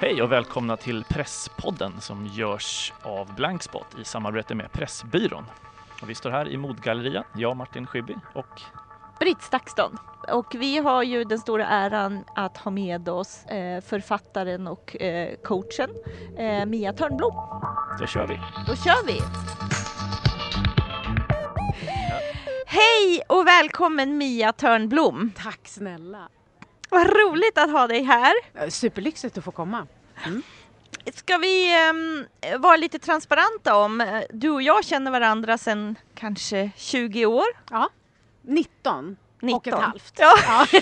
Hej och välkomna till Presspodden som görs av Blankspot i samarbete med Pressbyrån. Och vi står här i Modgallerian, jag Martin Schibbye och Britt Stakston. Och vi har ju den stora äran att ha med oss eh, författaren och eh, coachen eh, Mia Törnblom. då kör vi. Då kör vi! Hej och välkommen Mia Törnblom! Tack snälla. Vad roligt att ha dig här. Superlyxigt att få komma. Ska vi ehm, vara lite transparenta om, eh, du och jag känner varandra sedan kanske 20 år? Ja. 19, 19. och ett halvt. Ja.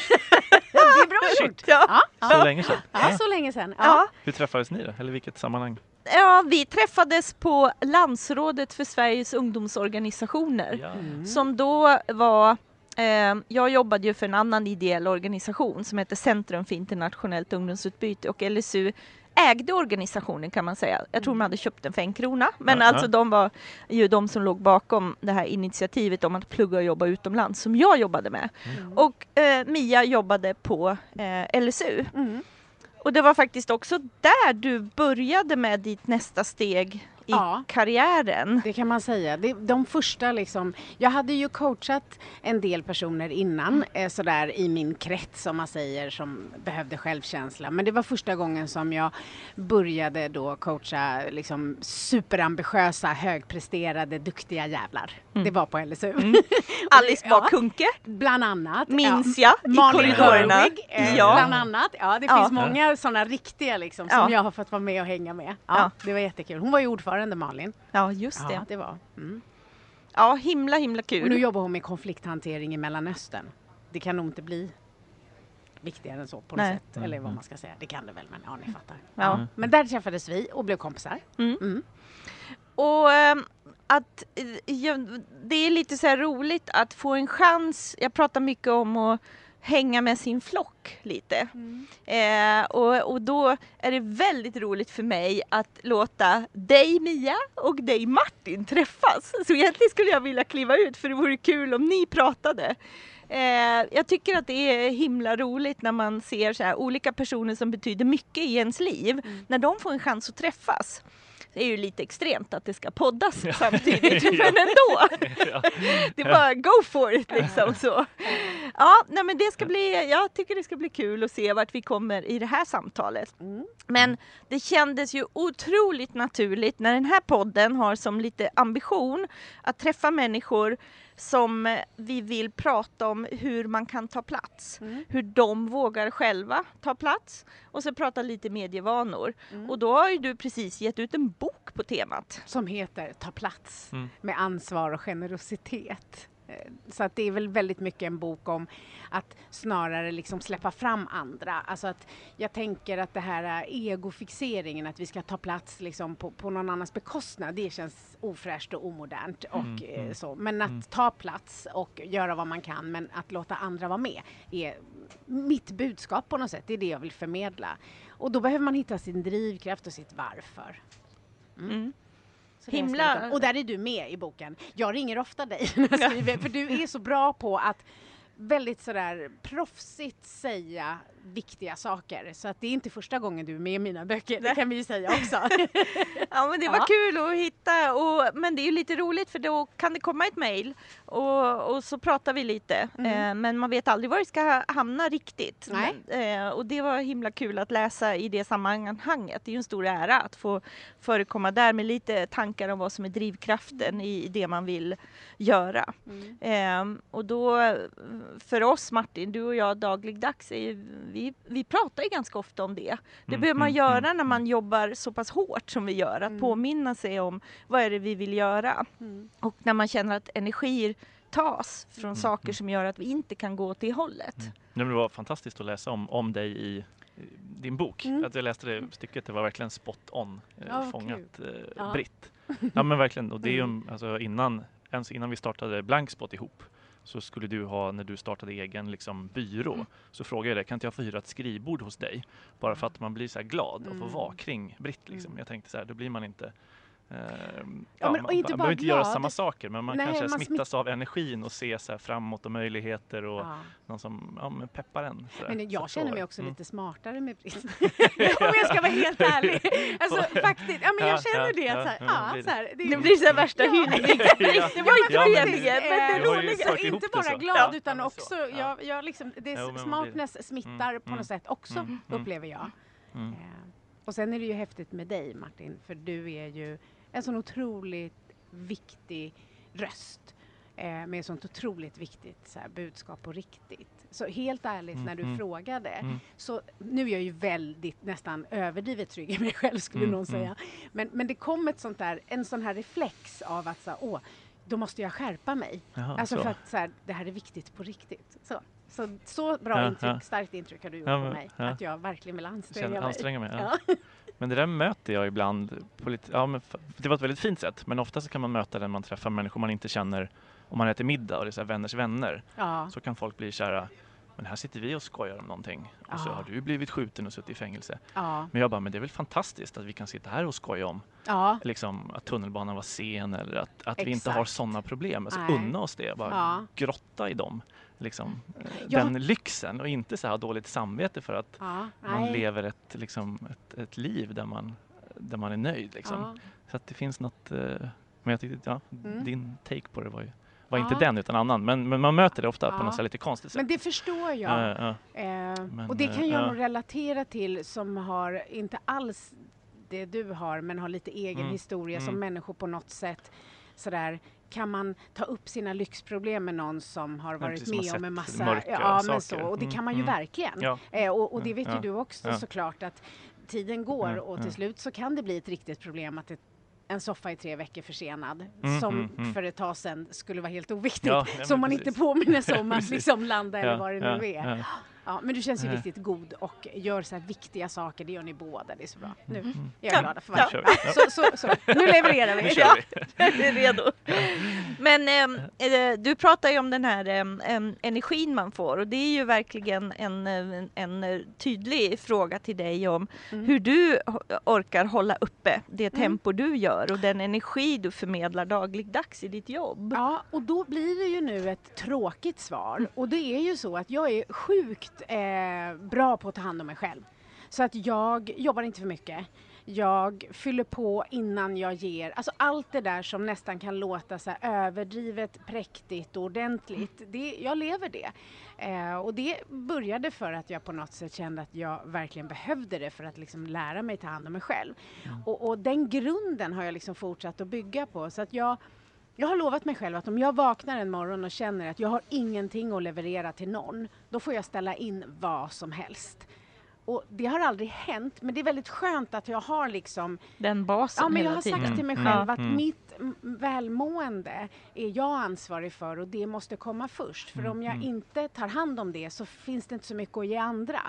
Ja. det är bra gjort. Ja. Ja. Så länge sedan. ja, så länge sedan. Ja. Hur träffades ni då? Eller vilket sammanhang? ja, vi träffades på Landsrådet för Sveriges ungdomsorganisationer. Ja. Mm. som då var jag jobbade ju för en annan ideell organisation som heter Centrum för internationellt ungdomsutbyte och LSU ägde organisationen kan man säga. Jag tror man hade köpt den för en krona. Men Ja, alltså de var ju de som låg bakom det här initiativet om att plugga och jobba utomlands som jag jobbade med. Mm. Och eh, Mia jobbade på eh, LSU. Mm. Och det var faktiskt också där du började med ditt nästa steg i Ja. karriären. Det kan man säga. Det, de första liksom, jag hade ju coachat en del personer innan eh, sådär i min krets som man säger som behövde självkänsla. Men det var första gången som jag började då coacha liksom superambitiösa, högpresterade, duktiga jävlar. Mm. Det var på LSU. Alice Ja. Bah Kuhnke Bland annat. minns ja. jag i Malin korridorerna. Hörwig, eh, Ja. bland annat. Ja, det Ja. finns många sådana riktiga liksom som Ja. jag har fått vara med och hänga med. Ja, Ja. Det var jättekul. Hon var ju ordförande Malin. Ja, just Ja, det. det var. Mm. Ja, himla himla Och nu kul. jobbar hon med konflikthantering i Mellanöstern. Det kan nog inte bli viktigare än så på något Nej. sätt. Eller vad man ska säga. Det kan det väl, men ja, ni fattar. Ja. Mm. Men där träffades vi och blev kompisar. Mm. Mm. Och ehm, att eh, ja, det är lite så här roligt att få en chans. Jag pratar mycket om att hänga med sin flock lite. Eh, och, och då är det väldigt roligt för mig att låta dig Mia och dig Martin träffas. Så egentligen skulle jag vilja kliva ut för det vore kul om ni pratade. Eh, jag tycker att det är himla roligt när man ser så här, olika personer som betyder mycket i ens liv, när de får en chans att träffas. Det är ju lite extremt att det ska poddas samtidigt, Ja. men ändå. Ja. Det är bara go for it liksom så. Ja, nej men det ska bli, jag tycker det ska bli kul att se vart vi kommer i det här samtalet. Mm. Men det kändes ju otroligt naturligt när den här podden har som lite ambition att träffa människor som vi vill prata om hur man kan ta plats. Mm. Hur de vågar själva ta plats och så prata lite medievanor. Mm. Och då har ju du precis gett ut en bok på temat. Som heter Ta plats Mm. med ansvar och generositet. Eh, Så att det är väl väldigt mycket en bok om att snarare liksom släppa fram andra. Alltså att jag tänker att det här eh, egofixeringen, att vi ska ta plats liksom på, på någon annans bekostnad, det känns ofräscht och omodernt. Och, Mm, eh, mm. så. Men att Mm. ta plats och göra vad man kan, men att låta andra vara med är mitt budskap på något sätt. Det är det jag vill förmedla. Och då behöver man hitta sin drivkraft och sitt varför. Mm. Himla-. Och där är du med i boken. Jag ringer ofta dig när jag skriver, för du är så bra på att väldigt sådär proffsigt säga viktiga saker. Så att det är inte första gången du är med i mina böcker, det kan vi ju säga också. Ja men det var Ja. kul att hitta och, men det är ju lite roligt för då kan det komma ett mejl och, och så pratar vi lite Mm. eh, men man vet aldrig var det ska hamna riktigt. Nej. Men, eh, och det var himla kul att läsa i det sammanhanget. Det är ju en stor ära att få förekomma där med lite tankar om vad som är drivkraften i, det man vill göra. Mm. Ehm, och då eh, för oss Martin, du och jag dagligdags, är ju, vi, vi pratar ju ganska ofta om det. Det Mm, behöver man mm, göra mm, när man jobbar så pass hårt som vi gör, att Mm. påminna sig om vad är det vi vill göra. Mm. Och när man känner att energier tas från Mm, saker mm. som gör att vi inte kan gå åt det hållet. Mm. Det var fantastiskt att läsa om, om dig i din bok. Mm. Att jag läste det stycket, det var verkligen spot on eh, vad fångat eh, Ja. Britt. Ja men verkligen, och det är ju Mm. alltså, innan, ens innan vi startade Blankspot ihop så skulle du ha, när du startade egen liksom, byrå, Mm. så frågade jag dig, kan inte jag få hyra ett skrivbord hos dig? Bara för att man blir så glad och får Mm. vara kring Britt. Liksom. Mm. Jag tänkte så här, då blir man inte Men- ja, och man, inte man bara behöver inte göra glad. samma saker men man Nej, kanske man smittas av energin och ser så här framåt och möjligheter och Ja. någon som ja, men peppar en. Men jag känner så- mig också mm. lite smartare med brist. Om jag ska vara helt ärlig. Alltså faktiskt, ja men jag Ja, känner ja, det. så här, ja, så här, det, Det blir så här värsta Ja. hyllning. Ja. Det var inte Ja, men- meningen men det Eh, inte bara glad utan men också, jag, jag liksom, det, men smartness smittar Mm, på något mm, sätt också, mm, mm. upplever jag. Mm. Eh, och sen är det ju häftigt med dig Martin, för du är ju en sån otroligt viktig röst. Eh, med sånt otroligt viktigt så här, budskap på riktigt. Så helt ärligt Mm, när du mm. frågade, Mm. så nu är jag ju väldigt nästan överdrivet trygg i mig själv skulle Mm, någon säga. mm. Men, men det kom ett sånt där, en sån här reflex av att så, här, åh, då måste jag skärpa mig. Jaha, Alltså så. för att så här, det här är viktigt på riktigt. Så, så, så bra Ja, intryck, ja. starkt intryck har du gjort Ja, på men- mig. ja. Att jag verkligen vill anstränga Känner, mig. anstränga mig. Men det där möter jag ibland på lite, ja, men det var ett väldigt fint sätt men ofta så kan man möta det när man träffar människor man inte känner om man äter middag och det är så här vänners vänner Ja. så kan folk bli kära men här sitter vi och skojar om någonting och så Ja. har du blivit skjuten och suttit i fängelse. Ja. Men jag bara, men det är väl fantastiskt att vi kan sitta här och skoja om ja. liksom, att tunnelbanan var sen eller att, att vi inte har sådana problem. Alltså, Nej. unna oss det, bara grotta i dem. Liksom, Ja. Den lyxen och inte så här ha dåligt samvete för att ja. man lever ett, liksom, ett, ett liv där man, där man är nöjd. Liksom. Ja. Så att det finns något, eh, men jag tyckte, ja, Mm. din take på det var ju var inte den utan annan. Men, men man möter det ofta på något lite konstigt sätt. Men det förstår jag. Ja, ja. Eh, Men, och det kan jag eh, nog relatera till som har inte alls det du har men har lite egen Mm, historia som mm. människor på något sätt sådär kan man ta upp sina lyxproblem med någon som har varit med om en massa mörka ja, men så, saker. och det Mm, kan man ju mm. verkligen. Ja. Eh, och, och det vet Ja, ju du också såklart att tiden går Ja, och till slut så kan det bli ett riktigt problem att en soffa är tre veckor försenad Mm, som mm, mm. för ett tag sedan skulle vara helt oviktigt. Ja, som man precis. inte påminner sig om att liksom landa eller Ja, vad det nu ja, är. Ja. Men du känns ju Ja. riktigt god och gör så här viktiga saker. Det gör ni båda. Det är så bra. Nu Mm. är jag glad för vi. Ja, så, så, så. Nu levererar Nu vi. Ja. vi. Jag är redo. Men ehm, eh, du pratar ju om den här ehm, em, energin man får och det är ju verkligen en, en, en eh, tydlig fråga till dig om Mm. hur du orkar hålla uppe det Mm. tempo du gör och den energi du förmedlar dagligdags i ditt jobb. Ja, och då blir det ju nu ett tråkigt svar. Och det är ju så att jag är sjukt eh, bra på att ta hand om mig själv. Så att jag jobbar inte för mycket. Jag fyller på innan jag ger. Alltså allt det där som nästan kan låta så överdrivet, präktigt och ordentligt. Det, jag lever det. Eh, och det började för att jag på något sätt kände att jag verkligen behövde det för att liksom lära mig ta hand om mig själv. Och, och den grunden har jag liksom fortsatt att bygga på. Så att jag jag har lovat mig själv att om jag vaknar en morgon och känner att jag har ingenting att leverera till någon, då får jag ställa in vad som helst. Och det har aldrig hänt, men det är väldigt skönt att jag har liksom Den basen Ja, men jag har tiden. sagt till mig Mm. själv Ja. att Mm. mitt välmående är jag ansvarig för och det måste komma först. För Mm, om jag mm. inte tar hand om det så finns det inte så mycket att ge andra.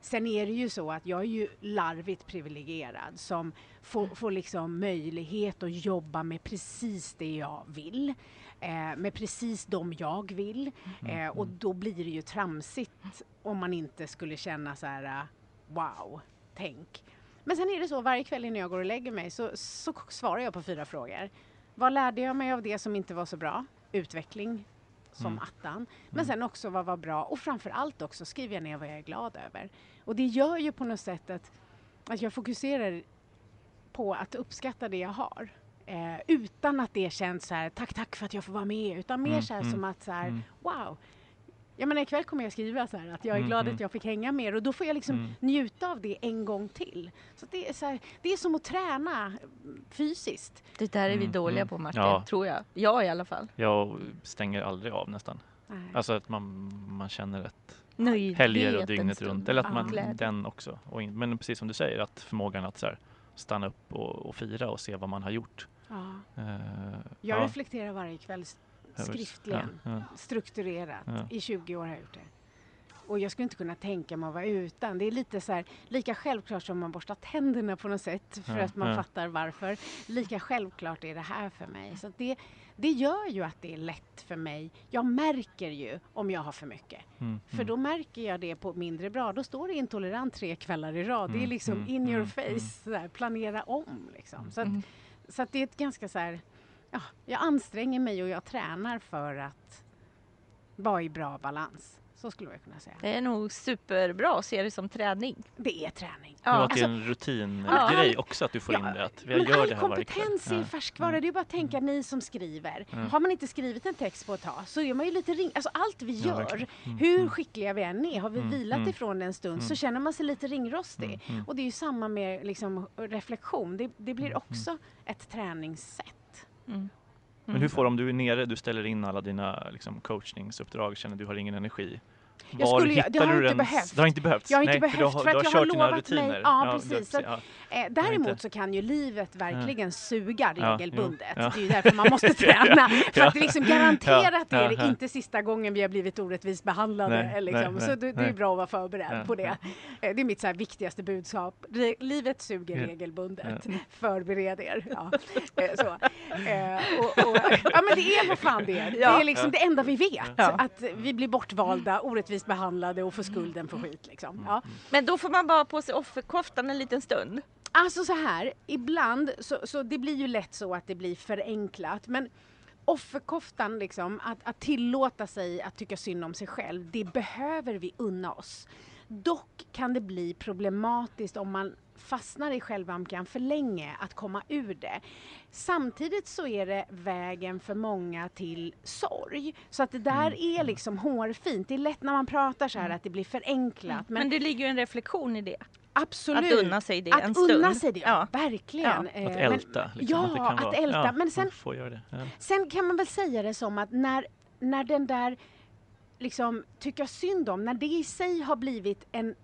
Sen är det ju så att jag är ju larvigt privilegierad som får, får liksom möjlighet att jobba med precis det jag vill. Eh, med precis de jag vill. Eh, och då blir det ju tramsigt om man inte skulle känna så här eh, wow, tänk. Men sen är det så, varje kväll innan jag går och lägger mig så, så svarar jag på fyra frågor. Vad lärde jag mig av det som inte var så bra? Utveckling som Mm. attan. Men sen också vad var bra och framför allt också skriver jag ner vad jag är glad över. Och det gör ju på något sätt att, att jag fokuserar på att uppskatta det jag har. Eh, utan att det känns så här, tack tack för att jag får vara med. Utan mer Mm, så här mm, som att så här, mm. wow. Jag menar ikväll kommer jag skriva så här att jag är Mm, glad mm. att jag fick hänga med er och då får jag liksom Mm. njuta av det en gång till. Så det är, så här, det är som att träna mm, fysiskt. Det där är vi Mm, dåliga mm. på Martin, Ja. tror jag. Jag i alla fall. Jag stänger aldrig av nästan. Nej. Alltså att man, man känner ett Nöjdhet helger och dygnet runt. Eller att man, den också. Och in, men precis som du säger, att förmågan att så här, stanna upp och, och fira och se vad man har gjort. Ja. Eh, Jag ja, reflekterar varje kväll skriftligen. Strukturerat. I 20 år har jag gjort det. Och jag skulle inte kunna tänka mig att vara utan. Det är lite så här, lika självklart som man borstar tänderna på något sätt för Ja, att man ja. fattar varför. Lika självklart är det här för mig. Så det, det gör ju att det är lätt för mig. Jag märker ju om jag har för mycket. Mm, För mm. då märker jag det på mindre bra. Då står det intolerant tre kvällar i rad. Det är Mm, liksom mm, in your mm, face. mm. Här, planera om liksom. Så att Mm. så att det är ett ganska så här, ja, jag anstränger mig och jag tränar för att vara i bra balans. Så skulle jag kunna säga. Det är nog superbra att se det som träning. Det är träning. Ja, Ja. att det är en Ja. rutingrej också att du får in det. Att jag men gör all det här kompetens är Ja. färskvara. Det är bara att tänka ni som skriver. Mm. Har man inte skrivit en text på ett tag så är man ju lite ring... Alltså allt vi Ja, gör. Mm, hur mm. skickliga vi än är, har vi Mm, vilat mm. ifrån en stund så Mm. känner man sig lite ringrostig. Mm, mm. Och det är ju samma med liksom, reflektion. Det, det blir Mm, också ett träningssätt. Mm. Men hur får om du är nere, du ställer in alla dina liksom, coachningsuppdrag, känner du har ingen energi. Jag Var skulle det har du inte den? Det har inte behövts? Jag har inte Nej, för behövt, har, för att jag har lovat mig- ja, du- precis, så ja. Eh, däremot så kan ju livet verkligen suga Ja, regelbundet. ja. Det är ju därför man måste träna. För Ja. att det liksom garantera att det är Ja, det ja. inte sista gången vi har blivit orättvist behandlade. Nej, liksom. nej, så det, det är bra att vara förberedd Ja, på det. ja. Eh, Det är mitt så viktigaste budskap. Re- livet suger Ja. regelbundet. Ja. Förbered er. Ja. Eh, Så. Och, och, ja men det är vad fan det är. Det Ja. är liksom det enda vi vet. Ja. Att vi blir bortvalda, orättvist behandlade och får skulden för skit. Liksom. Ja. Men då får man bara på sig offerkoftan en liten stund. Alltså så här, ibland så, så det blir ju lätt så att det blir förenklat. Men offerkoftan, liksom, att, att tillåta sig att tycka synd om sig själv, det behöver vi unna oss. Dock kan det bli problematiskt om man fastnar i självömkan för länge att komma ur det. Samtidigt så är det vägen för många till sorg. Så att det där är liksom hårfint. Det är lätt när man pratar så här att det blir förenklat. Men, Men, det ligger ju en reflektion i det. absolut. Att unna sig det Att en stund. unna sig det, ja. Verkligen. Ja. Att Eh, älta. Liksom, ja, att, det kan att vara, älta. Ja, Men sen- man får göra det. Ja. Sen kan man väl säga det som att när, när den där liksom tycka synd om, när det i sig har blivit en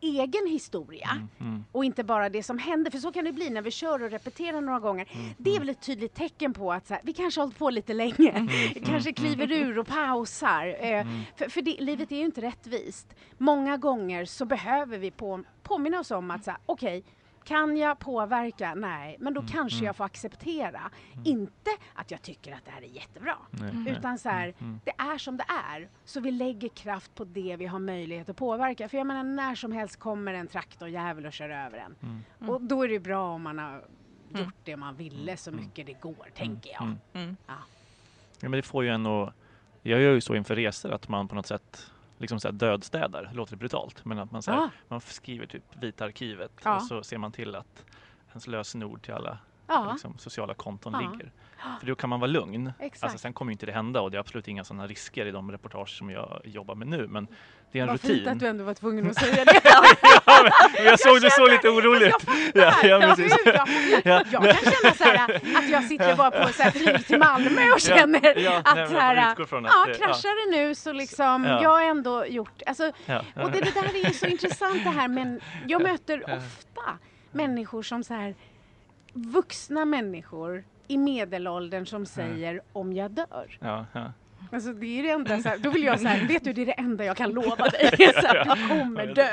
egen historia Mm, mm. och inte bara det som händer, för så kan det bli när vi kör och repeterar några gånger. Mm, Det är väl ett tydligt tecken på att så här, vi kanske har hållit på lite länge, Mm, kanske kliver ur och pausar. Eh, För, för det, livet är ju inte rättvist. Många gånger så behöver vi på, påminna oss om att så här, okej, kan jag påverka? Nej, men Mm, då kanske jag får acceptera. Inte att jag tycker att det här är jättebra. Nej. Utan så här, Mm. det är som det är. Så vi lägger kraft på det vi har möjlighet att påverka. För jag menar, när som helst kommer en traktorjävel och kör över en. Mm. Och då är det bra om man har gjort det man ville så mycket det går, tänker jag. Mm. Mm. Ja. Ja, men det får ju en att... Jag gör ju så inför resor att man på något sätt liksom så här dödstädar. Låter brutalt, men att man, så här, Ja. man skriver typ Vita arkivet Ja. och så ser man till att ens lösenord till alla Ja, liksom, sociala konton Ja. ligger. För då kan man vara lugn. exakt. Alltså, sen kommer inte det hända och det är absolut inga sådana risker i de reportage som jag jobbar med nu. Men det är en Vad rutin. fint att du ändå var tvungen att säga det. ja, men jag såg du såg lite oroligt. Ja, ja, Ja, precis. gud, jag, Ja, jag kan känna så här, att jag sitter bara på så här flyg till Malmö och känner ja, nej, att men så jag här, att ja, det- kraschar det nu så liksom, Ja. jag har ändå gjort, alltså, Ja, och det, det där är ju så intressant det här, men jag möter Ja. ofta människor som så här, vuxna människor i medelåldern som säger om jag dör. ja, ja. Alltså det är det enda, så här, då vill jag säga, vet du det är det enda jag kan lova dig, så här, du kommer dö.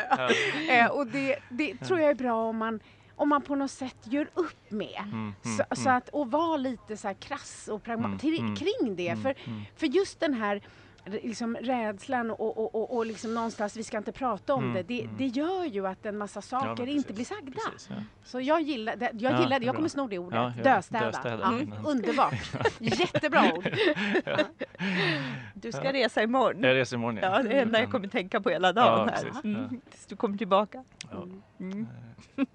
Eh, och det, det tror jag är bra om man, om man på något sätt gör upp med. Mm, Så, mm, så mm. att, och vara lite så här krass och pragmatisk Mm, mm, kring det. Mm, För, mm. för just den här liksom rädslan och, och, och, och liksom någonstans, vi ska inte prata om Mm, det, det, mm. det gör ju att en massa Ja, saker men inte blir sagda. Precis, ja. Så jag gillar det, jag, Ja, gillar det är det. jag kommer sno det ordet. Ja, ja, döstäda. döstäda. Ja, Mm. underbart. Jättebra ord. Du ska resa imorgon. Jag reser imorgon Ja, det är det enda jag kommer tänka på hela dagen Ja, här. precis. Mm. Ja. Tills du kommer tillbaka. Ja. Mm.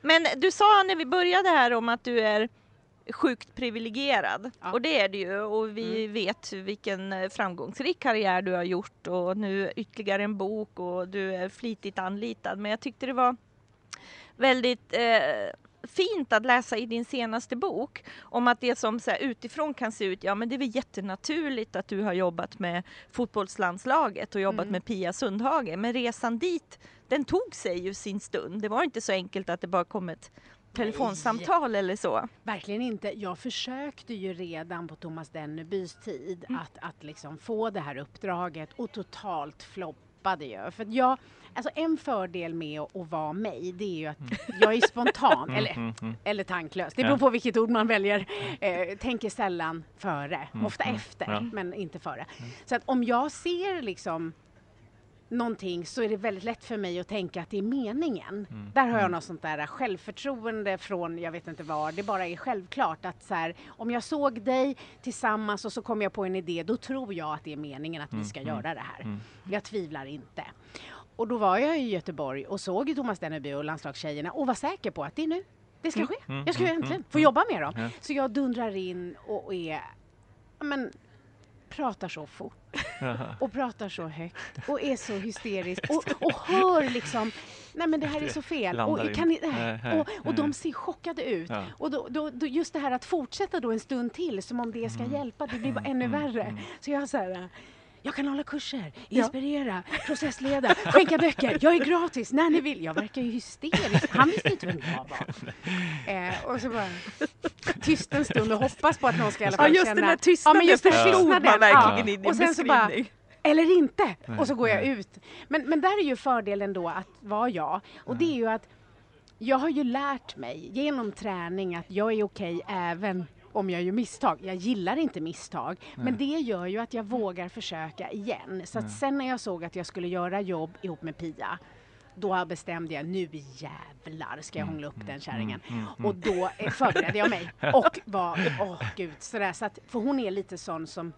Men du sa när vi började här om att du är sjukt privilegierad. Ja. Och det är du ju och vi vet vilken eh, framgångsrik karriär du har gjort och nu ytterligare en bok och du är flitigt anlitad. Men jag tyckte det var väldigt eh, fint att läsa i din senaste bok om att det som så här, utifrån kan se ut, ja men det är väl jättenaturligt att du har jobbat med fotbollslandslaget och jobbat Mm. med Pia Sundhage. Men resan dit, den tog sig ju sin stund. Det var inte så enkelt att det bara kom ett telefonsamtal eller så. Verkligen inte. Jag försökte ju redan på Thomas Dennebys tid Mm. att, att liksom få det här uppdraget och totalt floppade ju. För att jag, alltså en fördel med att, att vara mig, det är ju att jag är spontan, eller, Mm, mm. eller tanklös. Det Ja. beror på vilket ord man väljer. Eh, tänker sällan före, Mm, ofta mm, efter, ja. men inte före. Så att om jag ser liksom någonting så är det väldigt lätt för mig att tänka att det är meningen. Mm. Där har jag Mm. något sånt där självförtroende från jag vet inte var. Det bara är självklart att så här, om jag såg dig tillsammans och så kom jag på en idé, då tror jag att det är meningen att vi ska Mm. göra det här. Mm. Jag tvivlar inte. Och då var jag i Göteborg och såg Thomas Dennerby och landslagstjejerna och var säker på att det är nu. Det ska ske. Mm, Jag ska mm, äntligen mm, få mm. jobba med dem. Så jag dundrar in och är, men, pratar så fort och pratar så högt och är så hysterisk och, och hör liksom, nej men det här är så fel. Och, kan ni, och, och de ser chockade ut. Ja. Och då, då, då, just det här att fortsätta då en stund till som om det ska Mm. hjälpa, det blir bara ännu Mm, värre. mm. Så jag så här, jag kan hålla kurser, inspirera, processleda, skänka böcker, jag är gratis när ni vill. Jag verkar ju hysterisk. Han visste inte vem jag var. Eh, och så bara tyst en stund och hoppas på att någon ska i alla Ja fall just känna den här tystnaden just den förstod tystnaden. verkligen Ja. i din Och sen så bara, eller inte. Och så går jag ut. Men, men där är ju fördelen då att vara jag. Och det är ju att jag har ju lärt mig genom träning att jag är okej även om jag gör misstag. Jag gillar inte misstag. Men det gör ju att jag vågar försöka igen. Så att sen när jag såg att jag skulle göra jobb ihop med Pia då bestämde jag, nu jävlar ska jag hångla upp den kärringen. mm, mm. Och då eh, förberedde jag mig och var, åh gud, sådär. Så att, för hon är lite sån som,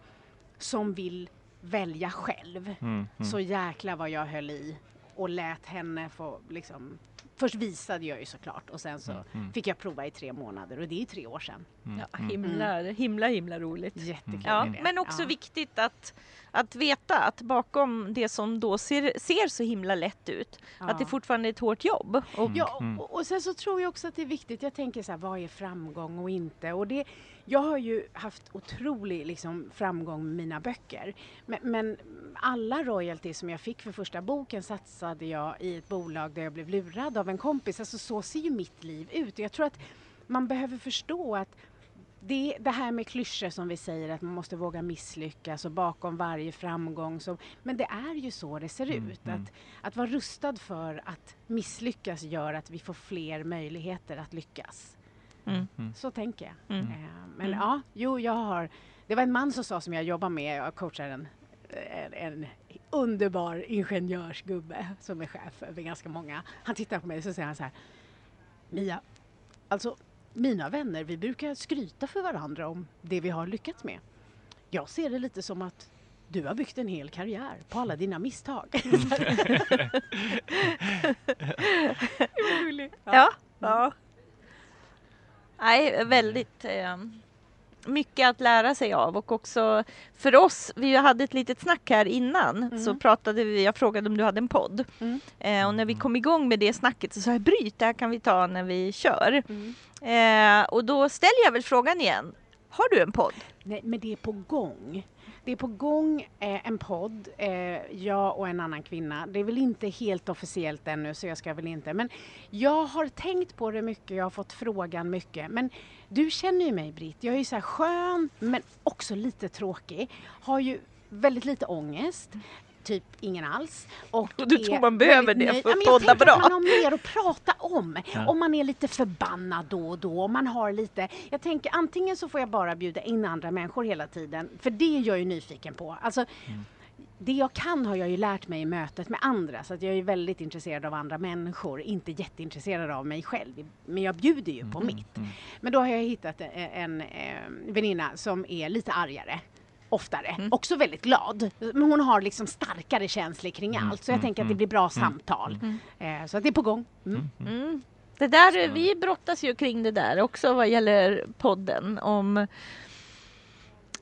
som vill välja själv. Mm, mm. Så jäkla vad jag höll i och lät henne få liksom Först visade jag ju såklart och sen så Mm, mm. fick jag prova i tre månader och det är ju tre år sedan. Mm, Ja, mm. himla, himla, himla roligt. Jättekul Ja, men också Ja. viktigt att, att veta att bakom det som då ser, ser så himla lätt ut, att det Ja. fortfarande är ett hårt jobb. Och, Ja, Mm. och, och sen så tror jag också att det är viktigt. Jag tänker så här, vad är framgång och inte? Och det, jag har ju haft otrolig liksom, framgång med mina böcker. Men, men alla royalties som jag fick för första boken satsade jag i ett bolag där jag blev lurad av en kompis. Alltså så ser ju mitt liv ut. Jag tror att man behöver förstå att det, det här med klyschor som vi säger att man måste våga misslyckas och bakom varje framgång så, men det är ju så det ser Mm, ut. mm. Att, att vara rustad för att misslyckas gör att vi får fler möjligheter att lyckas. Mm. Så tänker jag. Mm. Eh, men Mm. ja, jo jag har, det var en man som sa som jag jobbar med, jag coachar en, en, en underbar ingenjörsgubbe som är chef över ganska många. Han tittar på mig och så säger han så här, Mia, alltså mina vänner, vi brukar skryta för varandra om det vi har lyckats med. Jag ser det lite som att du har byggt en hel karriär på alla dina misstag. Ja. ja. Nej, väldigt eh, mycket att lära sig av och också för oss, vi hade ett litet snack här innan så pratade vi, jag frågade om du hade en podd Mm. eh, och när vi kom igång med det snacket så sa jag bryt, det här kan vi ta när vi kör. Mm. Eh, och då ställer jag väl frågan igen, har du en podd? Nej, men det är på gång. Det är på gång eh, en podd, eh, jag och en annan kvinna. Det är väl inte helt officiellt ännu så jag ska väl inte. Men jag har tänkt på det mycket, jag har fått frågan mycket. Men du känner ju mig Britt, jag är ju så här skön men också lite tråkig. Har ju väldigt lite ångest. Typ ingen alls. Och du tror man behöver det för att men jag podda bra. att man har mer att prata om. Ja. Om man är lite förbannad då och då. Om man har lite, jag tänker antingen så får jag bara bjuda in andra människor hela tiden. För det är jag ju nyfiken på. Alltså, det jag kan har jag ju lärt mig i mötet med andra. Så att jag är väldigt intresserad av andra människor. Inte jätteintresserad av mig själv. Men jag bjuder ju på mitt. mm. Men då har jag hittat en, en, en väninna som är lite argare. Oftare. Också väldigt glad. Men hon har liksom starkare känslor kring Mm, allt. Så jag mm, tänker att det mm, blir bra mm, samtal. Eh, så att det är på gång. Mm. Mm. Det där, vi brottas ju kring det där också vad gäller podden om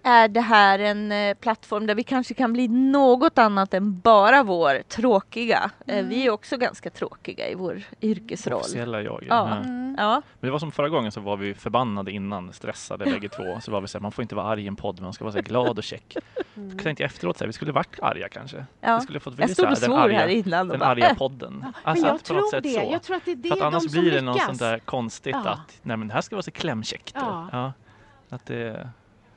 är det här en eh, plattform där vi kanske kan bli något annat än bara vår tråkiga. Eh, Vi är också ganska tråkiga i vår yrkesroll. Officiella jag. Ja. Mm. Ja, Men det var som förra gången så var vi förbannade innan, stressade bägge två. Så var vi så här, man får inte vara arg i en podd, man ska vara så här glad och check. Mm. Jag tänkte efteråt så här, vi skulle varit arga kanske. ja. Vi skulle fått bli Jag så stod och den svor här innan den bara, arga podden. Men Alltså, jag tror det. så. Jag tror att det är det För att annars de som blir det något sånt där konstigt Ja. att nej men det här ska vara så klämkäckt. Ja. Ja. Att det,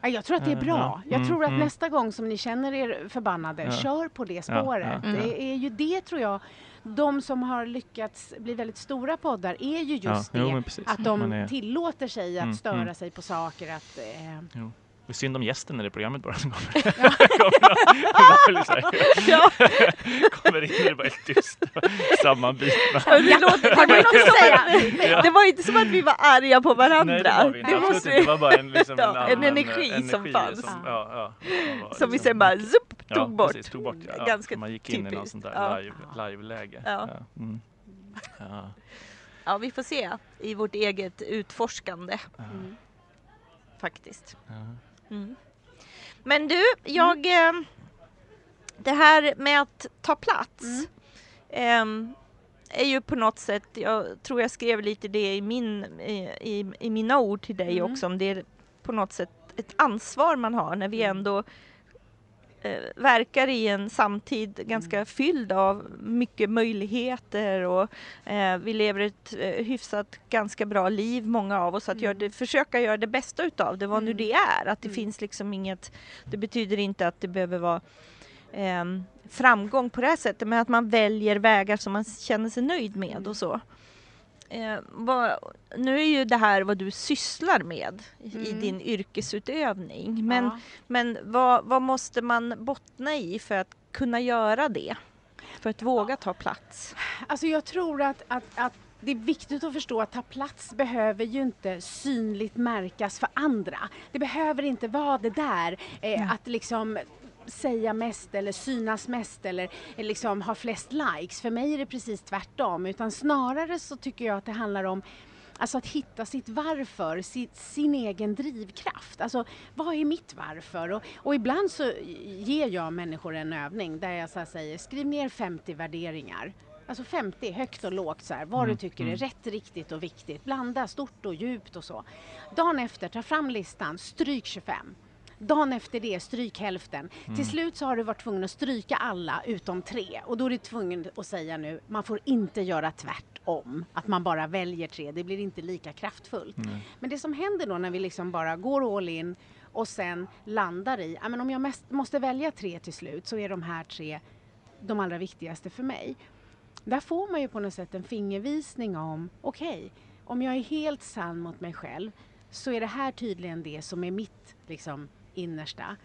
jag tror att det är Ja, bra. ja. Jag Mm, tror att mm. nästa gång som ni känner er förbannade, Ja. kör på det Ja, spåret. ja. Det är ju det tror jag. De som har lyckats bli väldigt stora poddar är ju just ja, det. jo, att de är- tillåter sig att Mm, störa mm. sig på saker. Att, eh, Det är synd om gästen i det programmet bara som kommer. kommer, liksom, Ja. kommer in och det bara är tyst. Sammanbitna. Ja, det, låter, var inte att, det var inte som att vi var arga på varandra. Nej det var vi inte. Det måste-. Det var bara en, liksom, Ja, en, en annan, energi eh, som fanns. Som, ja, ja, som var Som vi liksom- sen bara zup, ja, tog bort. Precis, tog bort ja. Ganska ja, man gick in i något typiskt. sånt där Ja. live, live-läge. Ja. Mm. Ja. Ja, vi får se i vårt eget utforskande Ja. Mm. faktiskt. Mm. Men du, jag... Eh, det här med att ta plats Mm. ehm, är ju på något sätt, jag tror jag skrev lite det i, min, i, i, i mina ord till dig Mm. också, om det är på något sätt ett ansvar man har när vi Mm. ändå eh, verkar i en samtid ganska Mm. fylld av mycket möjligheter och eh, vi lever ett eh, hyfsat ganska bra liv många av oss att Mm. göra det, försöka göra det bästa utav det vad nu Mm. det är. Att det Mm. finns liksom inget, det betyder inte att det behöver vara ehm, framgång på det här sättet men att man väljer vägar som man känner sig nöjd med Mm. och så. Eh, vad, nu är ju det här vad du sysslar med i, i Mm. din yrkesutövning men Ja. men vad, vad måste man bottna i för att kunna göra det? För att våga ta plats? Alltså jag tror att, att, att det är viktigt att förstå att ta plats behöver ju inte synligt märkas för andra. Det behöver inte vara det där eh, att liksom säga mest eller synas mest eller liksom ha flest likes. För mig är det precis tvärtom utan snarare så tycker jag att det handlar om Alltså att hitta sitt varför, sitt, sin egen drivkraft. Alltså vad är mitt varför? Och, och ibland så ger jag människor en övning där jag så säger skriv ner 50 värderingar. Alltså 50, högt och lågt så här, vad du Mm, tycker är mm. rätt, riktigt och viktigt. Blanda stort och djupt och så. Dagen efter, ta fram listan, stryk 25. Dagen efter det, stryk hälften. Mm. Till slut så har du varit tvungen att stryka alla utom tre och då är du tvungen att säga nu, man får inte göra tvärtom. Att man bara väljer tre, det blir inte lika kraftfullt. Mm. Men det som händer då när vi liksom bara går all in och sen landar i, ja men om jag mest, måste välja tre till slut så är de här tre de allra viktigaste för mig. Där får man ju på något sätt en fingervisning om, okej, om jag är helt sann mot mig själv så är det här tydligen det som är mitt liksom, innersta.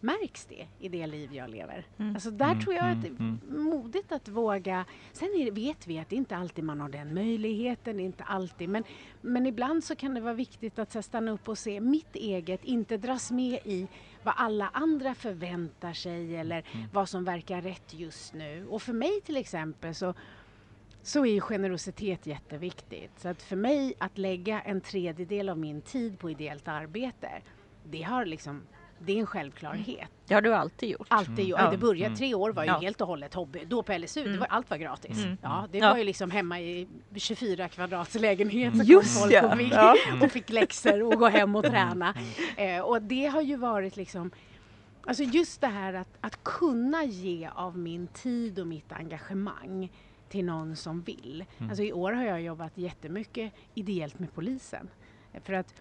Märks det i det liv jag lever? Mm. Alltså där Mm, tror jag att det mm, är modigt att våga. Sen är det, vet vi att det inte alltid man har den möjligheten, inte alltid. Men, men ibland så kan det vara viktigt att här, stanna upp och se mitt eget, inte dras med i vad alla andra förväntar sig eller Mm. vad som verkar rätt just nu. Och för mig till exempel så så är generositet jätteviktigt. Så att för mig att lägga en tredjedel av min tid på ideellt arbete, det har liksom, det är en självklarhet. Det har du alltid gjort. Alltid Mm. gjort. Ja. Det började, Mm. tre år var ju Ja. helt och hållet hobby. Då på LSU, det Mm. var, allt var gratis. Mm. Ja, det Ja. var ju liksom hemma i 24 kvadrats lägenhet så Just kom folk ja. och fick, Ja. och fick läxor och gå hem och träna. Eh, och det har ju varit liksom Alltså just det här att, att kunna ge av min tid och mitt engagemang till någon som vill. Mm. Alltså i år har jag jobbat jättemycket ideellt med polisen. Eh, För att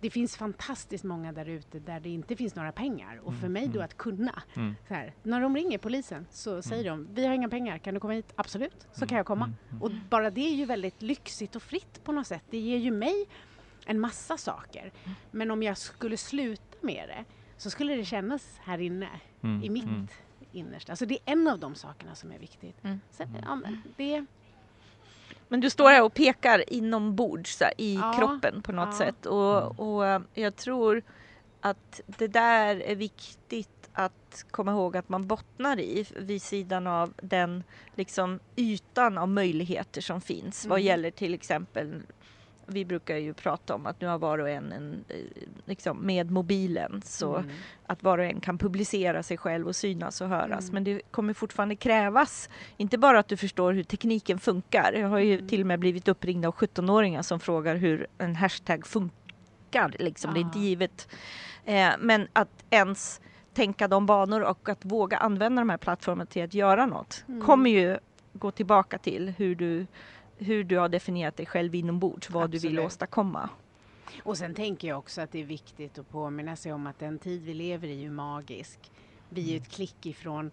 det finns fantastiskt många där ute där det inte finns några pengar. Och för Mm, mig då mm. att kunna. Mm. Så här, när de ringer polisen så säger de, vi har inga pengar, kan du komma hit? Absolut, så kan jag komma. Mm, mm. Och bara det är ju väldigt lyxigt och fritt på något sätt. Det ger ju mig en massa saker. Men om jag skulle sluta med det så skulle det kännas här inne, Mm, i mitt mm. innersta. Så det är en av de sakerna som är viktigt. Mm. Sen, ja, men det, Men du står här och pekar inombords så här, i Ja, kroppen på något ja. sätt och, och eh, jag tror att det där är viktigt att komma ihåg att man bottnar i vid sidan av den liksom ytan av möjligheter som finns vad Mm. gäller till exempel vi brukar ju prata om att nu har var och en, en eh, liksom med mobilen så mm. att var och en kan publicera sig själv och synas och höras. Mm. Men det kommer fortfarande krävas, inte bara att du förstår hur tekniken funkar. Jag har ju Mm. till och med blivit uppringd av 17-åringar som frågar hur en hashtag funkar. Liksom. Det är inte Ja. givet. Eh, men att ens tänka de banor och att våga använda de här plattformarna till att göra något Mm. kommer ju gå tillbaka till hur du, hur du har definierat dig själv inombords, vad du vill Absolut. åstadkomma. Och sen tänker jag också att det är viktigt att påminna sig om att den tid vi lever i är magisk. Vi är ju ett klick ifrån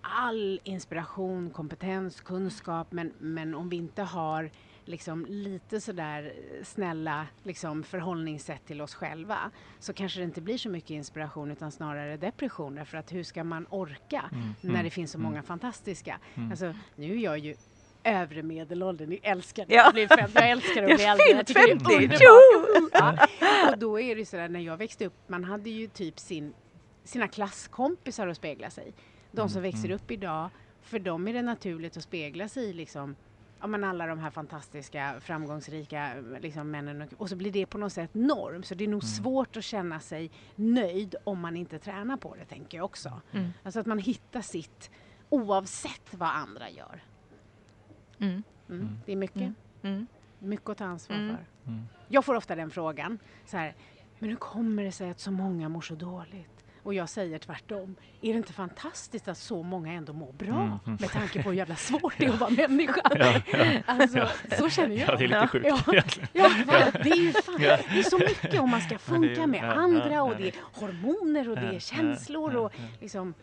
all inspiration, kompetens, kunskap men, men om vi inte har liksom lite sådär snälla liksom förhållningssätt till oss själva så kanske det inte blir så mycket inspiration utan snarare depression därför att hur ska man orka Mm, när mm, det finns så mm. många fantastiska. Mm. Alltså nu är jag ju övre medelåldern, jag älskar det. Ja. Jag, blir fem, jag älskar att bli äldre. Jag tycker det är 50, underbart. tjo! Ja. Och då är det sådär när jag växte upp, man hade ju typ sin, sina klasskompisar att spegla sig. De som Mm, växer mm. upp idag, för dem är det naturligt att spegla sig i liksom Ja, men alla de här fantastiska, framgångsrika liksom, männen och, och så blir det på något sätt norm. Så det är nog Mm. svårt att känna sig nöjd om man inte tränar på det, tänker jag också. Mm. Alltså att man hittar sitt oavsett vad andra gör. Mm. Mm. Mm. Det är mycket, Mm. Mm. mycket att ta ansvar Mm. för. Mm. Jag får ofta den frågan. Så här, men hur kommer det sig att så många mår så dåligt? Och jag säger tvärtom. Är det inte fantastiskt att så många ändå mår bra? Mm, mm. Med tanke på hur jävla svårt det är att vara människa. Ja, ja. Alltså, så känner jag. Ja, det är lite Ja. sjukt Ja. egentligen. Ja, det är ju fan, Ja. det är så mycket om man ska Ja, funka med ja, ja, andra och ja. det är hormoner och det Ja, är ja, känslor ja, och ja. liksom,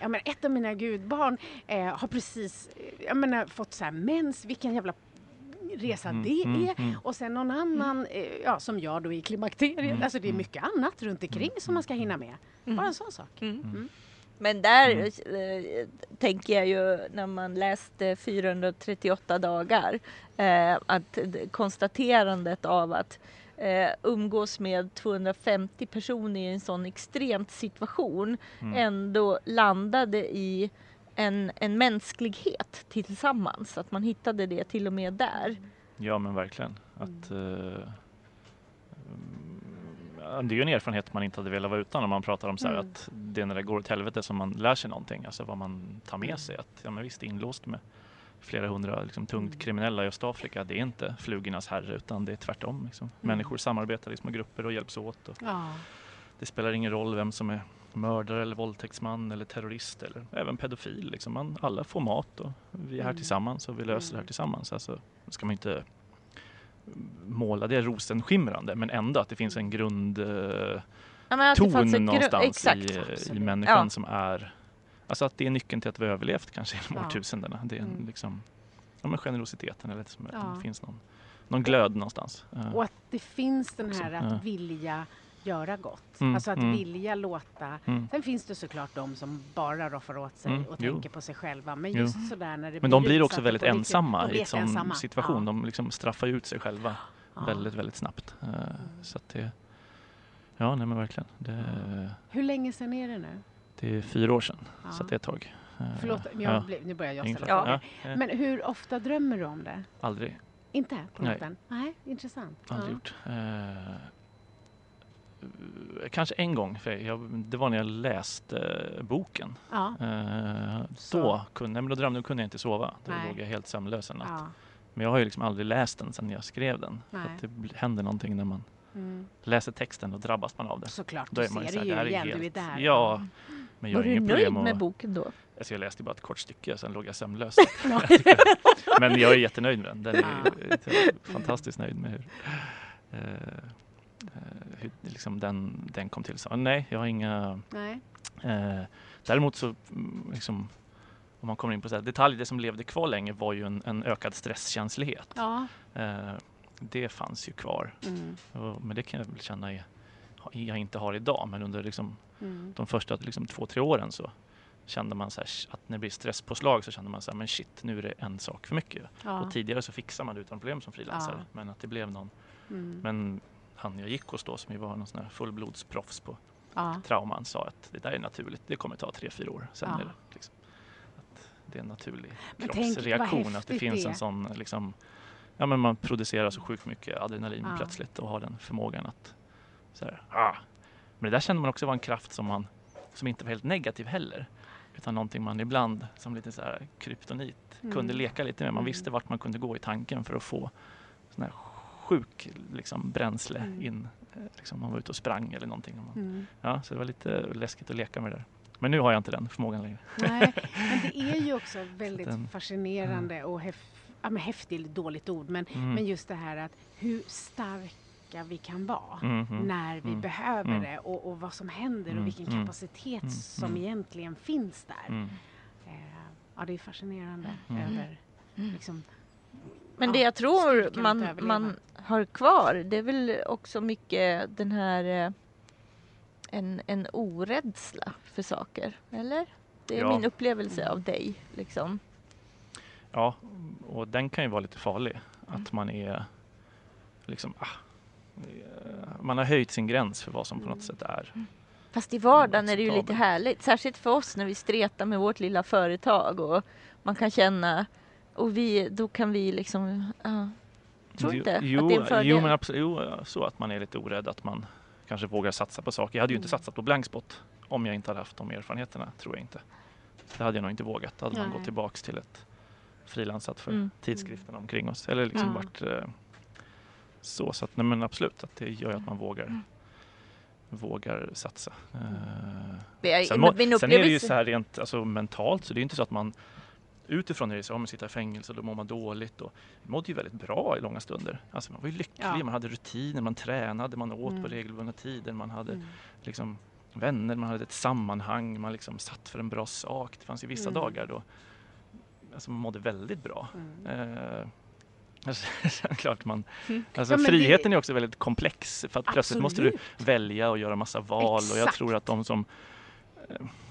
jag menar, ett av mina gudbarn eh, har precis, eh, jag menar, fått så här mens, vilken jävla resa Mm, det mm, är. mm. Och sen någon annan, eh, ja som jag då i klimakteriet, Mm, alltså det är mm. mycket annat runt omkring som man ska hinna med. Mm. Bara en sån sak. Mm. Mm. Men där Mm. eh, tänker jag ju när man läste 438 dagar eh, att konstaterandet av att eh, umgås med 250 personer i en sån extremt situation Mm. ändå landade i en, en mänsklighet tillsammans. Att man hittade det till och med där. Ja men verkligen. Att, eh, mm, det är ju en erfarenhet man inte hade velat vara utan om man pratar om så här Mm. att det är när det går åt helvete som man lär sig någonting. Alltså vad man tar med sig. Att, ja men visst, inlåst med flera hundra liksom, tungt Mm. kriminella i Östafrika. Det är inte flugornas herre utan det är tvärtom. Liksom. Mm. Människor samarbetar i små grupper och hjälps åt. Och Ja. det spelar ingen roll vem som är mördare eller våldtäktsman eller terrorist eller även pedofil. Liksom. Man, alla får mat och vi är här Mm. tillsammans och vi löser det här Mm. tillsammans. Alltså, ska man inte måla det rosenskimrande men ändå att det finns en grundton Ja, en gru- någonstans Exakt. i, i människan Ja. som är Alltså att det är nyckeln till att vi överlevt kanske genom Ja. årtusendena. Det är Mm. liksom, ja, men generositeten eller som, Ja. det finns någon, någon glöd någonstans. Eh, Och att det finns den Så, här att ja. vilja göra gott. Mm, Alltså att mm. vilja låta mm. Sen finns det såklart de som bara roffar åt sig Mm, och jo. tänker på sig själva. Men Jo. just sådär när det Men de blir också väldigt ensamma i en sån ensamma. situation. Ja. De liksom straffar ut sig själva Ja. väldigt, väldigt snabbt. Eh, Så att det, ja, nej men verkligen. Det, Hur länge sedan är det nu? det är fyra år sedan, Ja. så att det är ett tag. Eh, Förlåt, jag blev, nu börjar jag ställa frågor. Men hur ofta drömmer du om det? aldrig, Inte på Nej. natten? Nej, intressant. aldrig gjort. Eh, kanske en gång, för jag, det var när jag läste eh, boken. Ja. Eh, Så. då, kunde, men då drömde kunde jag inte sova. Då Nej. låg jag helt sömnlös en natt. ja. Men jag har ju liksom aldrig läst den sedan jag skrev den. För Nej. att det händer någonting när man Mm. läser texten och drabbas man av det. Såklart, Då du är man ju ser så det här, det ju är igen, du är helt- där. Ja, men jag Var har du nöjd problem med att... boken då? Alltså jag läste bara ett kort stycke och sen låg jag sömnlös. Men jag är jättenöjd med den. den är, fantastiskt nöjd med hur, eh, eh, hur liksom den, den kom till. Så, nej, jag har inga... Nej. Eh, däremot så, mm, liksom, om man kommer in på så detaljer, det som levde kvar länge var ju en, en ökad stresskänslighet. Ja. Eh, det fanns ju kvar. Mm. Och, men det kan jag väl känna jag, jag inte har idag. Men under liksom, Mm. de första liksom, två, tre åren så kände man så här, att när det blir stresspåslag så kände man så här, men shit, nu är det en sak för mycket. Ja. Och tidigare så fixar man det utan problem som frilansare. Ja. Men att det blev någon, Mm. men han jag gick hos då som ju var någon sån här fullblodsproffs på Ja. trauman sa att det där är naturligt, det kommer ta tre, fyra år. Sen Ja. är det liksom, att det är en naturlig Men tänk kroppsreaktion. Att det finns det en sån liksom, ja men man producerar så sjukt mycket adrenalin Ja. plötsligt och har den förmågan att så här, ah. Men det där kände man också var en kraft som man som inte var helt negativ heller. Utan någonting man ibland som lite så här kryptonit kunde Mm. leka lite med. Man Mm. visste vart man kunde gå i tanken för att få sån här sjuk liksom, bränsle Mm. in. eh, Liksom, man var ute och sprang eller någonting. Mm. Ja, så det var lite läskigt att leka med det där. Men nu har jag inte den förmågan längre. Nej, men det är ju också väldigt den- fascinerande och häf, ja, men häftigt, är dåligt ord, men, Mm. men just det här att hur starka vi kan vara Mm, mm, när vi mm, behöver mm. det och, och vad som händer Mm, och vilken mm, kapacitet mm, som mm. egentligen finns där. mm, Eh, ja, det är fascinerande Mm. över Mm. liksom, Men Ja, det jag tror man, man har kvar det är väl också mycket den här eh, en, en orädsla för saker, eller? Det är Ja. min upplevelse av dig. Liksom. Ja, och den kan ju vara lite farlig. Att man är liksom, ah, eh, man har höjt sin gräns för vad som på något sätt är. Fast i vardagen är det ju lite härligt. Särskilt för oss när vi stretar med vårt lilla företag och man kan känna och vi, då kan vi liksom, ja. Tror Jo- inte att jo, det är en fördel. Jo, men absolut, jo, så att man är lite orädd att man kanske vågar satsa på saker. Jag hade ju inte Mm. satsat på blankspot om jag inte hade haft de erfarenheterna, tror jag inte. Det hade jag nog inte vågat. Då hade man Nej. gått tillbaks till ett frilansat för Mm. tidskrifterna omkring oss. Eller liksom Ja. varit eh, så. så att, nej, men absolut, att det gör ju att man vågar, Mm. vågar satsa. Eh, Det är, Sen, sen är det ju så här rent alltså, mentalt så det är inte så att man utifrån är det så om man sitter i fängelse då mår man dåligt och vi mådde ju väldigt bra i långa stunder. Alltså man var ju lycklig, Ja. man hade rutiner, man tränade, man åt Mm. på regelbundna tider, man hade Mm. liksom vänner, man hade ett sammanhang, man liksom satt för en bra sak. Det fanns ju vissa Mm. dagar då alltså man mådde väldigt bra. Mm. Eh, alltså, sen klart man, Mm. alltså Ja, men det- friheten är också väldigt komplex för att plötsligt måste du Absolut. välja och göra massa val och jag Exakt. tror att de som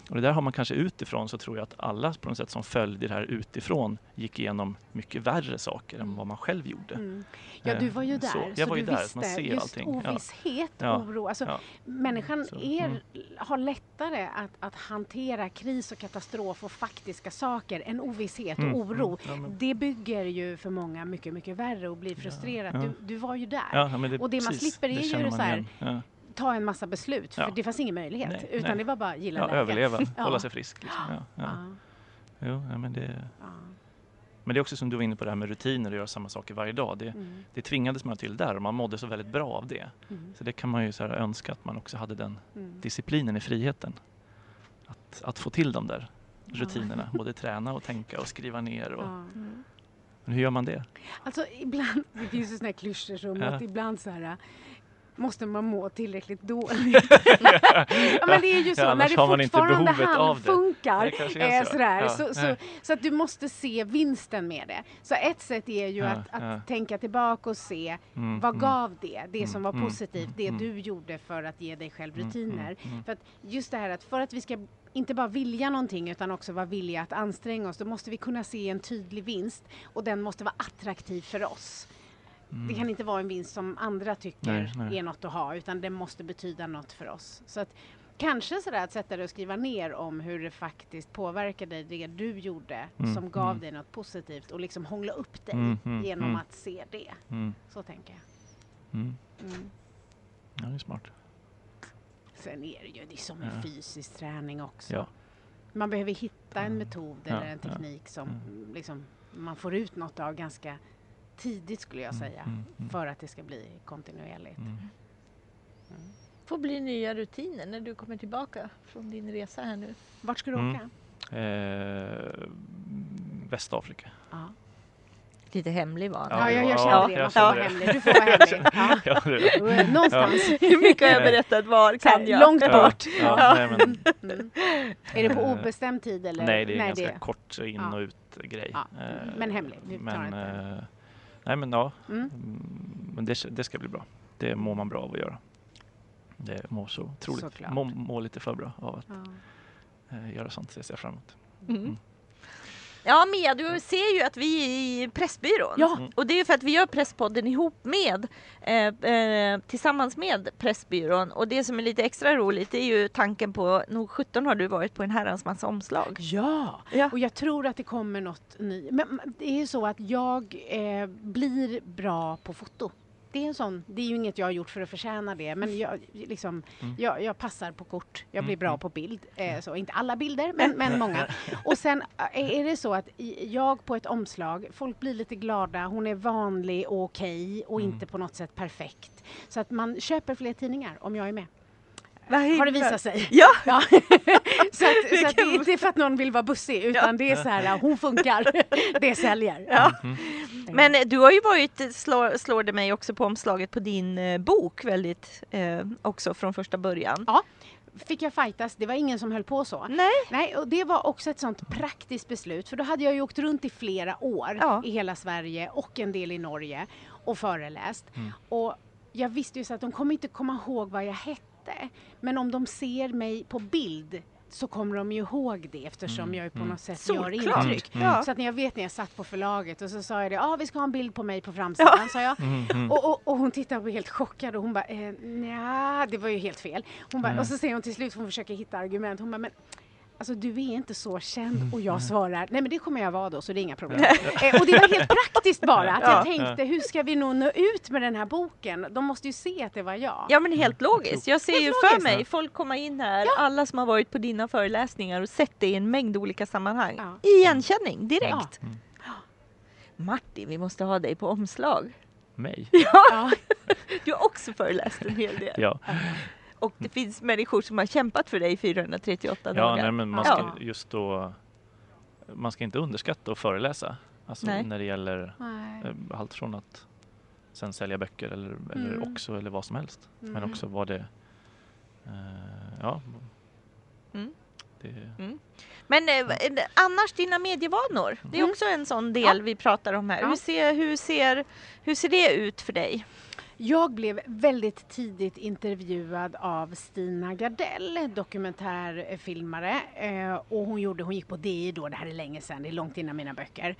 och det där har man kanske utifrån så tror jag att alla på något sätt som följde det här utifrån gick igenom mycket värre saker än Mm. vad man själv gjorde. Mm. Ja, du var ju Eh, där. så. Så, Jag var ju du där, visste man ser just allting. Ovisshet, Ja. oro. Alltså, Ja. Människan Så, är, mm. har lättare att, att hantera kris och katastrof och faktiska saker än ovisshet Mm, och oro. mm. Ja, men- Det bygger ju för många mycket, mycket värre och blir frustrerat. Du, du var ju där. Det, Och det man precis, slipper är det ju så här-. Ta en massa beslut, Ja. för det fanns ingen möjlighet. Nej, utan nej. det var bara gilla Ja, läget. överleva, Ja. hålla sig frisk. Liksom. Ja, ja. Ja, Jo, ja, men, det, ja. men det är också som du var inne på det här med rutiner och göra samma saker varje dag. Det, Mm, det tvingades man till där och man mådde så väldigt bra av det. mm, Så det kan man ju så här önska att man också hade den mm. disciplinen i friheten. Att, att få till de där rutinerna, både träna och tänka och skriva ner. Och, Ja. Men hur gör man det? Alltså ibland, det finns ju såna här klyschor som Ja. att ibland så här måste man må tillräckligt dåligt. ja men det är ju så, Ja, när det fortfarande handfunkar. Det Eh, så. sådär. Ja, så, så, så att du måste se vinsten med det. Så ett sätt är ju att, att tänka tillbaka och se Mm, vad mm, gav det? Det Mm, som var mm, positivt, det mm. du gjorde för att ge dig själv mm, rutiner. För att just det här att för att vi ska inte bara vilja någonting utan också vara villiga att anstränga oss, då måste vi kunna se en tydlig vinst och den måste vara attraktiv för oss. Mm. Det kan inte vara en vinst som andra tycker Nej, nej. är något att ha utan det måste betyda något för oss. Så att kanske sådär att sätta dig och skriva ner om hur det faktiskt påverkar dig, det du gjorde Mm, som gav mm. dig något positivt och liksom hångla upp dig Mm, mm, genom mm. att se det. Så tänker jag. Ja, det är smart. Sen är det ju det är som en Ja. fysisk träning också. Ja. Man behöver hitta en metod Ja, eller en ja. teknik som liksom, man får ut något av ganska tidigt skulle jag Mm, säga. mm, mm. För att det ska bli kontinuerligt. Mm. Får bli nya rutiner när du kommer tillbaka från din resa här nu. Vart ska du Mm. åka? Eh, Västafrika. Ja. Lite hemlig var. Ja, jag, jag ja, kände det. Man får vara hemlig. Du får vara hemlig. Ja. Ja, det är det. Någonstans. Hur mycket har jag berättat var kan jag? långt bort. ja, nej, men, Mm. Är det på Eh, obestämd tid eller? nej, det är en ganska det- kort in och ut grej. Ja, Eh, men hemlig. Vi tar Men, inte. Nej men ja, Mm. Mm, men det, det ska bli bra. Det mår man bra av att göra. Det mår så otroligt. Mår, mår lite för bra av att Ja. eh, göra sånt. Det ser jag fram emot. Mm. Ja Mia, du ser ju att vi är i Pressbyrån. Ja. Mm. Och det är ju för att vi gör Presspodden ihop med, eh, eh, tillsammans med Pressbyrån. Och det som är lite extra roligt är ju tanken på, nog 17 har du varit på en herrans massa omslag. Ja, Ja. och jag tror att det kommer något nytt. Men det är ju så att jag eh, blir bra på foto. Det är, en sån, det är ju inget jag har gjort för att förtjäna det, men jag, liksom, Mm. jag, jag passar på kort. Jag blir Mm, bra mm. på bild. Eh, så, inte alla bilder, men, men många. Och sen eh, är det så att jag på ett omslag, folk blir lite glada, hon är vanlig och okej och Mm. inte på något sätt perfekt. Så att man köper fler tidningar om jag är med. Har det visat sig. Ja! Ja. så att, så att det är inte för att någon vill vara bussig utan det är så här, hon funkar, det säljer. Ja. Mm. Men eh, du har ju varit, slår, slår det mig också på omslaget på din eh, bok väldigt eh, också från första början. fick jag fightas. Det var ingen som höll på så. Nej. Nej, och det var också ett sånt praktiskt beslut för då hade jag ju åkt runt i flera år Ja. i hela Sverige och en del i Norge och föreläst. Mm. Och jag visste ju så att de kommer inte komma ihåg vad jag hette. Men om de ser mig på bild så kommer de ju ihåg det eftersom Mm, jag ju på mm. något sätt gör Solklart. intryck. Mm. Ja. Så att när jag vet när jag satt på förlaget och så sa jag det, ja ah, vi ska ha en bild på mig på framsidan, sa jag. Mm, mm. Och, och, och hon tittade på mig helt chockad och hon bara, eh, nja, det var ju helt fel. Hon bara, Mm. Och så säger hon till slut, hon försöker hitta argument, hon bara, men Alltså du är inte så känd och jag svarar, nej men det kommer jag vara då så det är inga problem. eh, och det var helt praktiskt bara, att Ja. jag tänkte hur ska vi nå nå ut med den här boken? De måste ju se att det var jag. Ja men helt logiskt. Jag ser Helt ju för logiskt. mig folk komma in här, alla som har varit på dina föreläsningar och sett det i en mängd olika sammanhang. Ja. Igenkänning direkt. Mm. Martin, vi måste ha dig på omslag. Mig? Ja. Du har också föreläst en hel del. Ja, Och det finns människor som har kämpat för dig i 438 ja dagar. nej, men man Ja. ska just då man ska inte underskatta att föreläsa. Alltså Nej. när det gäller Nej. eh, allt från att sen sälja böcker eller, eller Mm. också eller vad som helst. Men Mm. också vad det eh, ja, Mm. det, Men eh, eh, annars dina medievanor, det är Mm. också en sån del vi pratar om här. Ja. Hur, ser, hur, ser, hur ser det ut för dig? Jag blev väldigt tidigt intervjuad av Stina Gardell, dokumentärfilmare. Eh, och hon, gjorde, hon gick på DI då, det här är länge sedan, det är långt innan mina böcker.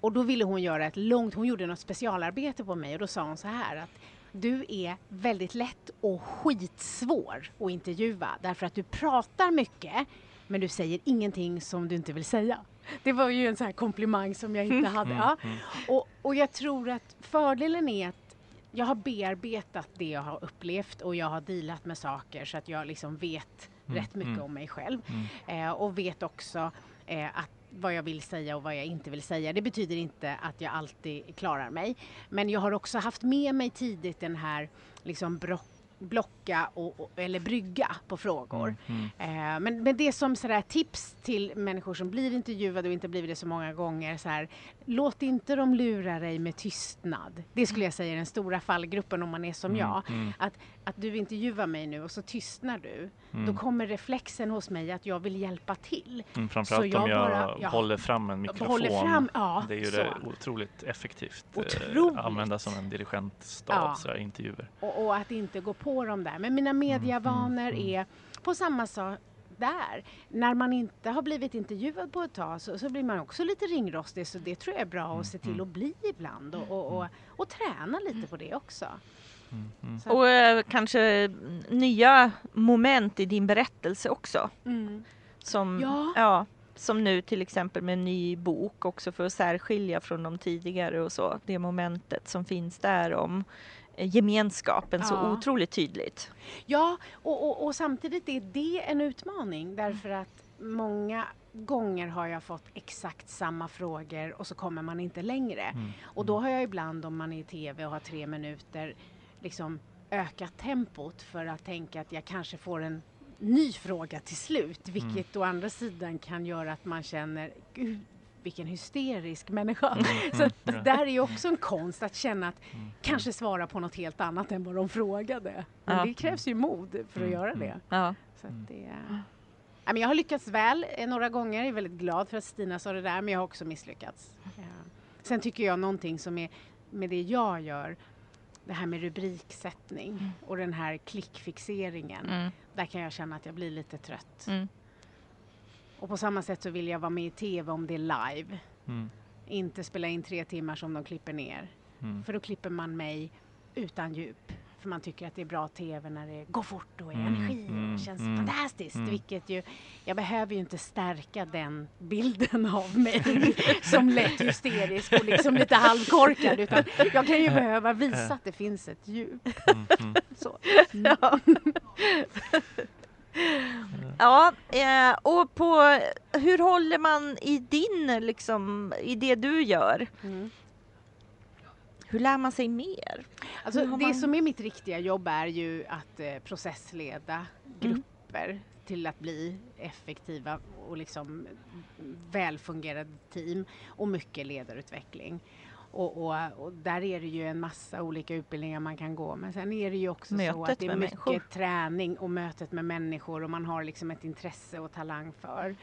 Och då ville hon göra ett långt, hon gjorde något specialarbete på mig och då sa hon så här att du är väldigt lätt och skitsvår att intervjua därför att du pratar mycket men du säger ingenting som du inte vill säga. Det var ju en sån här komplimang som jag inte hade. Mm, Ja. mm. Och, och jag tror att fördelen är att jag har bearbetat det jag har upplevt och jag har dealat med saker så att jag liksom vet Mm, rätt mycket mm. om mig själv. Mm. Eh, och vet också eh, att vad jag vill säga och vad jag inte vill säga. Det betyder inte att jag alltid klarar mig. Men jag har också haft med mig tidigt den här liksom bro- blocka och, och, eller brygga på frågor. Mm. Eh, men, men det som sådär tips till människor som blir intervjuade och inte blivit det så många gånger. Så här, låt inte dem lura dig med tystnad. Det skulle jag säga är den stora fallgruppen om man är som Mm, jag. mm. Att, att du intervjuar mig nu och så tystnar du. Mm. Då kommer reflexen hos mig att jag vill hjälpa till. Mm, framförallt Så jag om jag bara- jag håller fram en mikrofon. fram- ja, det är ju så. det otroligt effektivt. eh, Otroligt. använda som en dirigentstab, Ja. sådär, intervjuer. Och, och att inte gå på dem där. Men mina mediavanor mm. är på samma sak där. När man inte har blivit intervjuad på ett tag så, så blir man också lite ringrostig så det tror jag är bra att se till mm. att bli ibland och, och, och, och träna lite på det också. Mm, mm. Och eh, kanske mm, nya moment i din berättelse också. Mm. Som, Ja. som nu till exempel med en ny bok också för att särskilja från de tidigare och så. Det momentet som finns där om gemenskapen så Ja. otroligt tydligt. Ja, och, och, och samtidigt är det en utmaning därför att många gånger har jag fått exakt samma frågor och så kommer man inte längre. Mm. Och då har jag ibland om man är i TV och har tre minuter liksom ökat tempot för att tänka att jag kanske får en ny fråga till slut. Vilket å andra sidan kan göra att man känner Gud, vilken hysterisk människa. Så att mm. där är ju också en konst att känna att Mm. kanske svara på något helt annat än vad de frågade. Men Ja. det krävs ju mod för att Mm, göra mm. det. Ja. Så att det Ja, men jag har lyckats väl eh, några gånger. Jag är väldigt glad för att Stina sa det där, men jag har också misslyckats. Ja. Sen tycker jag någonting som är med det jag gör, det här med rubriksättning och den här klickfixeringen. Mm. Där kan jag känna att jag blir lite trött. Och på samma sätt så vill jag vara med i TV om det är live. Mm. Inte spela in tre timmar som de klipper ner. Mm. För då klipper man mig utan djup. För man tycker att det är bra TV när det går fort och är Mm, energi och mm, känns mm, fantastiskt. mm. Vilket ju, jag behöver ju inte stärka den bilden av mig som lätt hysterisk och liksom lite halvkorkad. Utan jag kan ju behöva visa att det finns ett djup. Mm. Mm. Så. Ja. ja, eh, och på hur håller man i din, liksom, i det du gör? Mm. Hur lär man sig mer? Alltså, det man- som är mitt riktiga jobb är ju att eh, processleda grupper till att bli effektiva och liksom välfungerande team och mycket ledarutveckling. Och, och, och, där är det ju en massa olika utbildningar man kan gå. Men sen är det ju också mötet så att det är mycket människor. träning och mötet med människor och man har liksom ett intresse och talang för.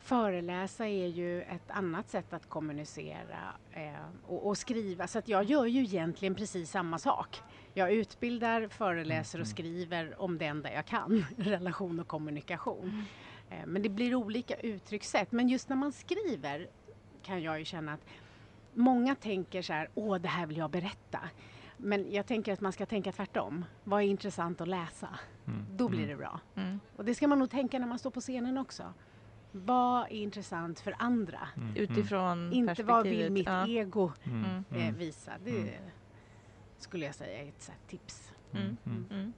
Föreläsa är ju ett annat sätt att kommunicera eh, och, och, skriva. Så att jag gör ju egentligen precis samma sak. Jag utbildar, föreläser och skriver om det enda jag kan, relation och kommunikation. Eh, men det blir olika uttryckssätt. Men just när man skriver kan jag ju känna att många tänker så här, åh det här vill jag berätta. Men jag tänker att man ska tänka tvärtom. Vad är intressant att läsa? Mm. Då blir Mm. det bra. Mm. Och det ska man nog tänka när man står på scenen också. Vad är intressant för andra? Mm. Utifrån Inte vad vill mitt ja. ego Mm. Mm. eh, Mm. visa. Det Mm. skulle jag säga är ett så här tips. Mm. Mm. Mm.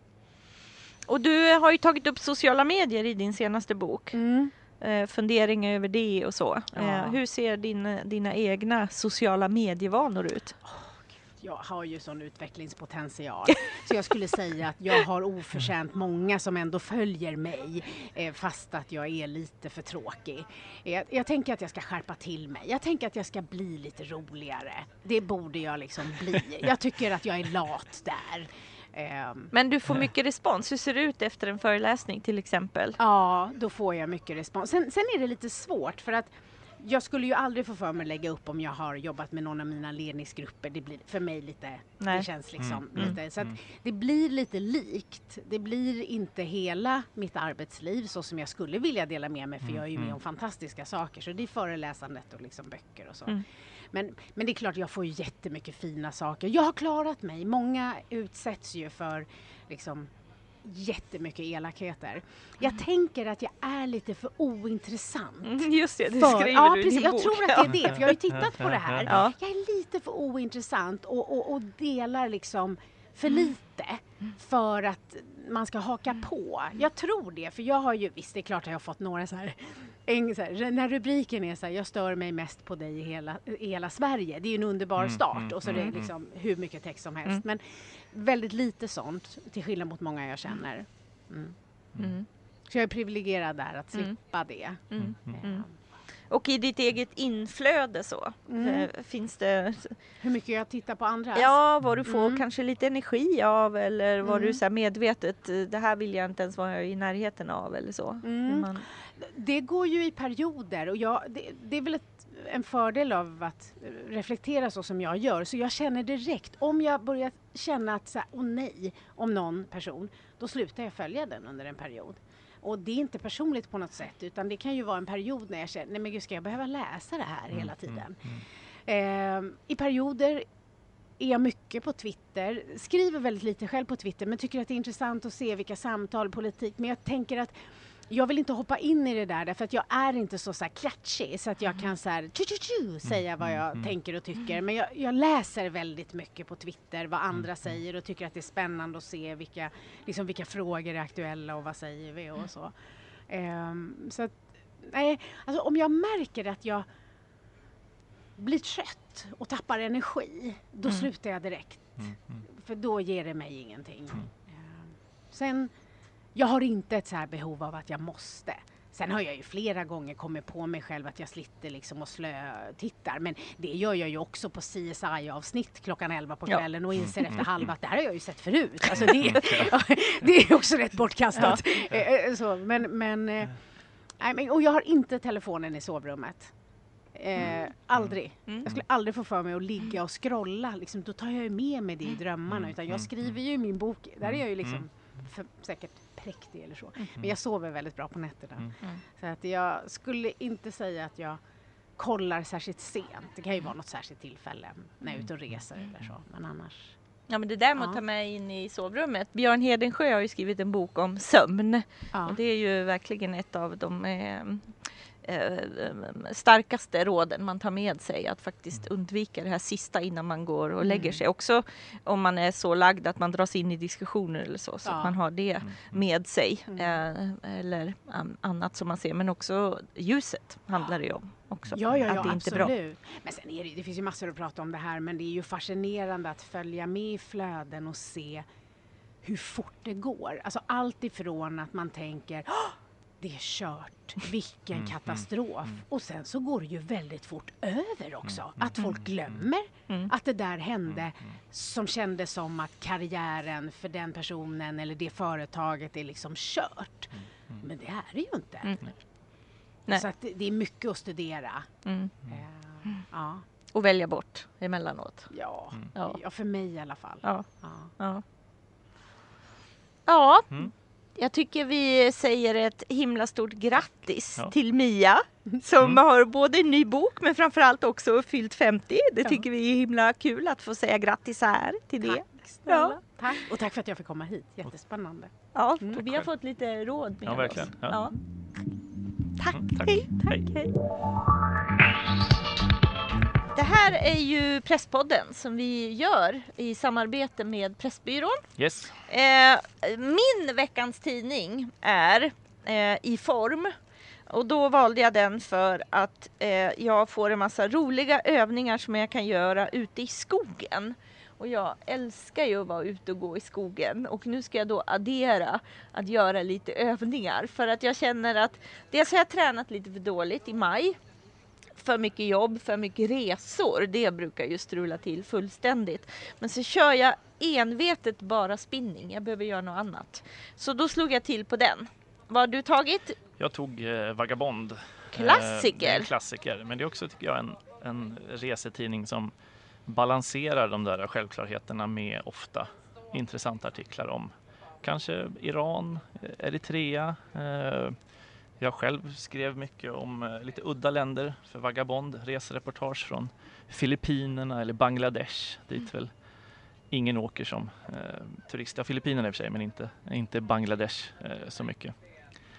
Och du har ju tagit upp sociala medier i din senaste bok. Eh, funderingar över det och så. Ja. Eh, hur ser din, dina egna sociala medievanor ut? Jag har ju sån utvecklingspotential. Så jag skulle säga att jag har oförtjänt många som ändå följer mig eh, fast att jag är lite för tråkig. Jag, jag tänker att jag ska skärpa till mig. Jag tänker att jag ska bli lite roligare. Det borde jag liksom bli. Jag tycker att jag är lat där. Ehm, Men du får mycket respons. Hur ser det ut efter en föreläsning till exempel? Ja, då får jag mycket respons. Sen, sen är det lite svårt för att jag skulle ju aldrig få för mig att lägga upp om jag har jobbat med någon av mina ledningsgrupper. Det blir för mig lite, Nej. det känns liksom Mm, lite, så att mm. det blir lite likt. Det blir inte hela mitt arbetsliv så som jag skulle vilja dela med mig för Mm, jag är ju med mm. om fantastiska saker. Så det är föreläsandet och liksom böcker och så. Mm. Men, men det är klart, jag får ju jättemycket fina saker. Jag har klarat mig. Många utsätts ju för liksom jättemycket elakheter. Jag tänker att jag är lite för ointressant. Mm, Just det, det För- skriver ja, du i precis. din Jag bok. tror att det är det, för jag har ju tittat på det här. Ja. Jag är lite för ointressant och, och, och delar liksom för Mm. lite för att man ska haka på. Jag tror det, för jag har ju, visst det är klart att jag har fått några så här, en, så här när rubriken är så här, jag stör mig mest på dig i hela, i hela Sverige. Det är ju en underbar Mm, start mm, och så är det mm, liksom hur mycket text som helst. Mm. Men väldigt lite sånt, till skillnad mot många jag känner. Mm. Mm. Så jag är privilegierad där att Mm. slippa det. Mm. Och i ditt eget inflöde så, Mm. eh, finns det Hur mycket jag tittar på andras. Ja, vad du får Mm. kanske lite energi av eller vad Mm. du så medvetet, det här vill jag inte ens vara i närheten av eller så. Mm. Man, Det går ju i perioder och jag, det, det är väl ett, en fördel av att reflektera så som jag gör. Så jag känner direkt, om jag börjar känna att så här, åh nej, om någon person, då slutar jag följa den under en period. Och det är inte personligt på något sätt utan det kan ju vara en period när jag känner, nej men gud ska jag behöva läsa det här Mm. hela tiden? Ehm, I perioder är jag mycket på Twitter, skriver väldigt lite själv på Twitter men tycker att det är intressant att se vilka samtal, politik, men jag tänker att jag vill inte hoppa in i det där därför att jag är inte så, så här klatschig så att jag kan så här, tju, tju, tju, säga vad jag mm. tänker och tycker. Men jag, jag läser väldigt mycket på Twitter vad andra säger och tycker att det är spännande att se vilka, liksom vilka frågor är aktuella och vad säger vi och så. Ehm, så att, nej, alltså om jag märker att jag blir trött och tappar energi, då Mm. slutar jag direkt. Mm. Mm. För då ger det mig ingenting. Mm. Ehm, Sen, jag har inte ett så här behov av att jag måste. Sen har jag ju flera gånger kommit på mig själv att jag slitter liksom och slö-tittar. Men det gör jag ju också på CSI-avsnitt klockan 11 på Ja. kvällen och inser efter halva att det här har jag ju sett förut. Alltså det, det är också rätt bortkastat. Eh, eh, Så, men, men, nej, men, och jag har inte telefonen i sovrummet. Eh, aldrig. Mm. Jag skulle aldrig få för mig att ligga och scrolla. Liksom, då tar jag ju med mig det i drömmarna. Mm, Utan jag mm, skriver ju i min bok. Där är jag ju liksom Mm. för, säkert präktig eller så. Men jag sover väldigt bra på nätterna. Mm. Mm. Så att jag skulle inte säga att jag kollar särskilt sent. Det kan ju vara något särskilt tillfälle när jag är ute och reser eller så. Men annars. ja men det där med att Ja. ta med in i sovrummet. Björn Hedensjö har ju skrivit en bok om sömn. Ja. Och det är ju verkligen ett av de eh, starkaste råden man tar med sig. Att faktiskt undvika det här sista innan man går och lägger Mm. sig. Också om man är så lagd att man dras in i diskussioner eller så. Så Ja. att man har det Mm. med sig. Mm. Eh, eller an- annat som man ser. Men också ljuset handlar det ju om. Också. Ja, ja, att ja det inte är bra. absolut. Men sen är det, det finns ju massor att prata om det här men det är ju fascinerande att följa med i flöden och se hur fort det går. Alltså allt ifrån att man tänker "Åh, det är kört, vilken Mm, katastrof. mm. Och sen så går det ju väldigt fort över också. Mm, Att folk glömmer Mm. att det där hände Mm, som kändes som att karriären för den personen eller det företaget är liksom kört. Men det är det ju inte. Mm. Så att det, är mycket att studera. Mm. Eh, ja. Och välja bort emellanåt. Ja. Mm. Ja. ja, för mig i alla fall. Ja. Ja. Ja. ja. Mm. Jag tycker vi säger ett himla stort grattis Ja. till Mia som Mm. har både en ny bok men framförallt också fyllt 50. Det Ja. tycker vi är himla kul att få säga grattis här till det. Tack snälla. Ja. Tack. Och tack för att jag fick komma hit. Jättespännande. Ja, Mm. och vi har fått lite råd med Ja, verkligen. oss. Ja. Tack. Mm, tack. Hej. Tack. Hej. Hej. Det här är ju Presspodden som vi gör i samarbete med Pressbyrån. Yes. Eh, min veckans tidning är eh, i form och då valde jag den för att eh, jag får en massa roliga övningar som jag kan göra ute i skogen. Och jag älskar ju att vara ute och gå i skogen och nu ska jag då addera att göra lite övningar för att jag känner att dels har jag tränat lite för dåligt i maj. För mycket jobb, för mycket resor. Det brukar ju strula till fullständigt. Men så kör jag envetet bara spinning. Jag behöver göra något annat. Så då slog jag till på den. Vad har du tagit? Jag tog eh, Vagabond. Eh, Klassiker. en klassiker. Men det är också tycker jag en, en resetidning som balanserar de där självklarheterna med ofta intressanta artiklar om kanske Iran, eh, Eritrea. Eh, jag själv skrev mycket om eh, lite udda länder för Vagabond, resereportage från Filippinerna eller Bangladesh dit väl ingen åker som eh, turist. Ja, Filippinerna i och för sig, men inte, inte Bangladesh eh, så mycket.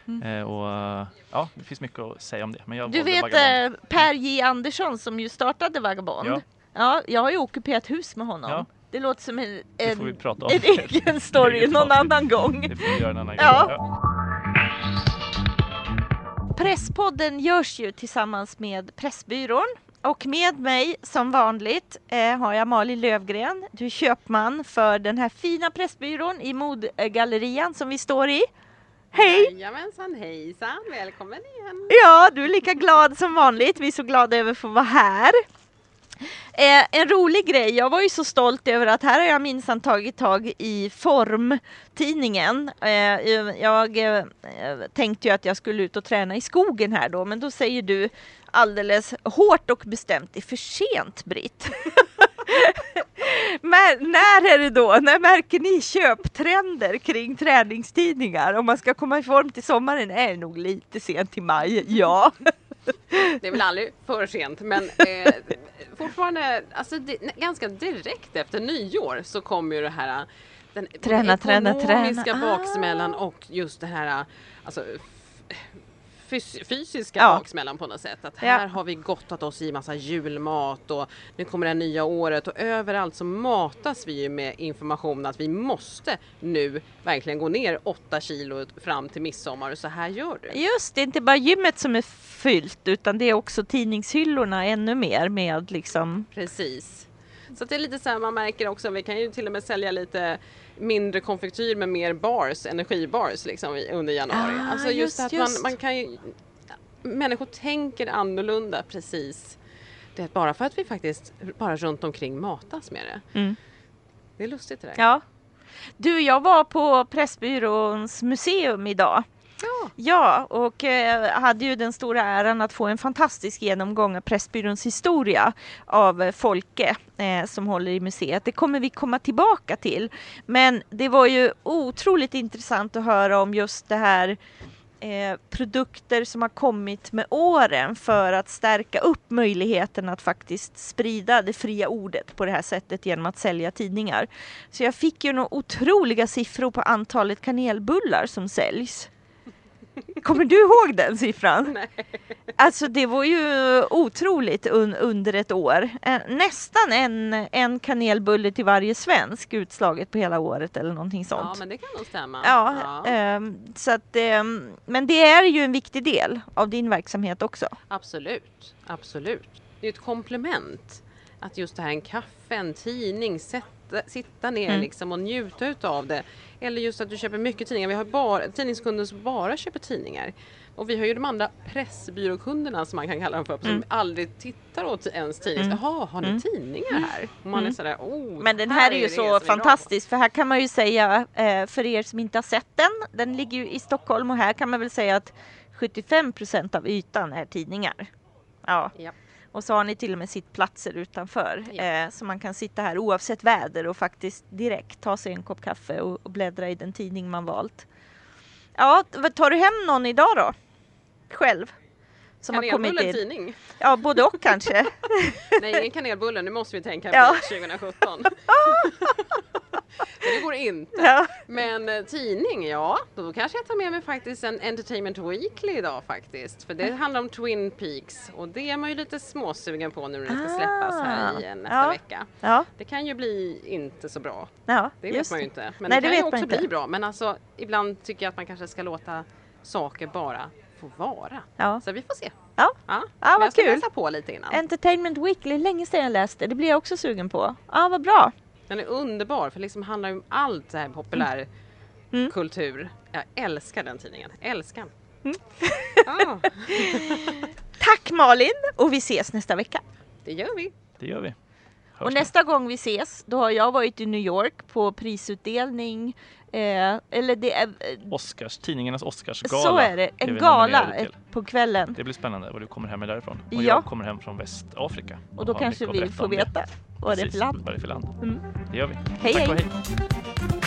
Mm. Eh, och eh, ja, det finns mycket att säga om det. Men jag Du vet Vagabond. eh, Per J Andersson som ju startade Vagabond. Ja. Ja, jag har ju ockuperat hus med honom. Ja. Det låter som en, Det får vi en, prata om. en egen story någon annan gång. Det får vi göra en annan gång. Ja. Presspodden görs ju tillsammans med Pressbyrån och med mig som vanligt eh, har jag Malin Lövgren. Du är köpman för den här fina Pressbyrån i modgallerian som vi står i. Hej! Jajamensan, hejsan, välkommen igen. Ja, du är lika glad som vanligt. Vi är så glada över att få vara här. Eh, en rolig grej, jag var ju så stolt över att här har jag minsann tagit tag i formtidningen. Eh, jag eh, tänkte ju att jag skulle ut och träna i skogen här då, men då säger du alldeles hårt och bestämt, det är för sent Britt. Men när är det då? När märker ni köptrender kring träningstidningar? Om man ska komma i form till sommaren är det nog lite sent i maj, ja. Det är väl aldrig för sent men eh, fortfarande, alltså det, ganska direkt efter nyår så kommer ju det här den Träna, träna, ekonomiska träna. Ah. baksmällan och just det här alltså, f- fys fysiska Ja. baksmällan på något sätt. Att Ja. här har vi gottat oss i massa julmat och nu kommer det nya året och överallt så matas vi ju med information att vi måste nu verkligen gå ner 8 kilo fram till midsommar och så här gör du. Just det, är inte bara gymmet som är fyllt utan det är också tidningshyllorna ännu mer med liksom Precis. Så det är lite så här man märker också, vi kan ju till och med sälja lite mindre konfektyr med mer bars, energibars liksom under januari. Ah, alltså just, just, att just. Man, man kan ju, människor tänker annorlunda precis. Det bara för att vi faktiskt bara runt omkring matas med det. Mm. Det är lustigt det där. Ja. Du, jag var på Pressbyråns museum idag. Ja. Ja, och eh, hade ju den stora äran att få en fantastisk genomgång av Pressbyråns historia av eh, Folke eh, som håller i museet. Det kommer vi komma tillbaka till. Men det var ju otroligt intressant att höra om just det här eh, produkter som har kommit med åren för att stärka upp möjligheten att faktiskt sprida det fria ordet på det här sättet genom att sälja tidningar. Så jag fick ju några otroliga siffror på antalet kanelbullar som säljs. Kommer du ihåg den siffran? Nej. Alltså det var ju otroligt un under ett år. Eh, nästan en, en kanelbulle till varje svensk utslaget på hela året eller någonting sånt. ja, men det kan nog stämma. Ja, Ja, ehm, så att, ehm, men det är ju en viktig del av din verksamhet också. Absolut, absolut. Det är ett komplement. Att just det här en kaffe, en tidning, sätta, sitta ner Mm. liksom och njuta utav det. Eller just att du köper mycket tidningar. Vi har bara, tidningskunder som bara köper tidningar. Och vi har ju de andra pressbyråkunderna som man kan kalla dem för, som Mm. aldrig tittar åt ens tidning. Mm. Jaha, har ni Mm. tidningar här? Och man är Mm. sådär, oh, Men den här är ju så fantastisk för här kan man ju säga eh, för er som inte har sett den, den ligger ju i Stockholm och här kan man väl säga att 75% av ytan är tidningar. Ja. Ja. Och så har ni till och med sittplatser utanför Ja. eh, så man kan sitta här oavsett väder och faktiskt direkt ta sig en kopp kaffe och, och bläddra i den tidning man valt. Ja, tar du hem någon idag då? Själv? Som har kommit Kanelbulle in? tidning? Ja, både och kanske. Nej, ingen kanelbulle. Nu måste vi tänka Ja. på 2017. Men det går inte. ja. Men eh, tidning, ja, då kanske jag tar med mig faktiskt en Entertainment Weekly idag faktiskt. För det handlar om Twin Peaks och det är man ju lite småsugen på nu när det ska släppas här i eh, nästa Ah. Ja. vecka. Ja, Det kan ju bli inte så bra, ja det vet man ju inte. Men Nej, det det kan ju också inte. bli bra. Men alltså ibland tycker jag att man kanske ska låta saker bara få vara. Ja. Så vi får se. Ja. Ja, Ja, vad jag ska kul. läsa på lite innan. Entertainment Weekly, länge sedan jag läste. Det blir jag också sugen på. Ja, vad bra. Den är underbar för det liksom handlar om allt så här populär Mm. kultur. Jag älskar den tidningen. Älskar den. Mm. Ja, Tack Malin och vi ses nästa vecka. det gör vi. Det gör vi. Hörs Och nästa gång vi ses, då har jag varit i New York på prisutdelning. Eh, eller det är, eh, Oscars, tidningarnas Oscarsgala. så är det, en gala på kvällen. Det blir spännande vad du kommer hem med därifrån. Och Ja. jag kommer hem från Västafrika. Och då har kanske vi får veta vad det är för land. Vad det är för land. Mm. Det gör vi. Hej, Tack och hej. hej.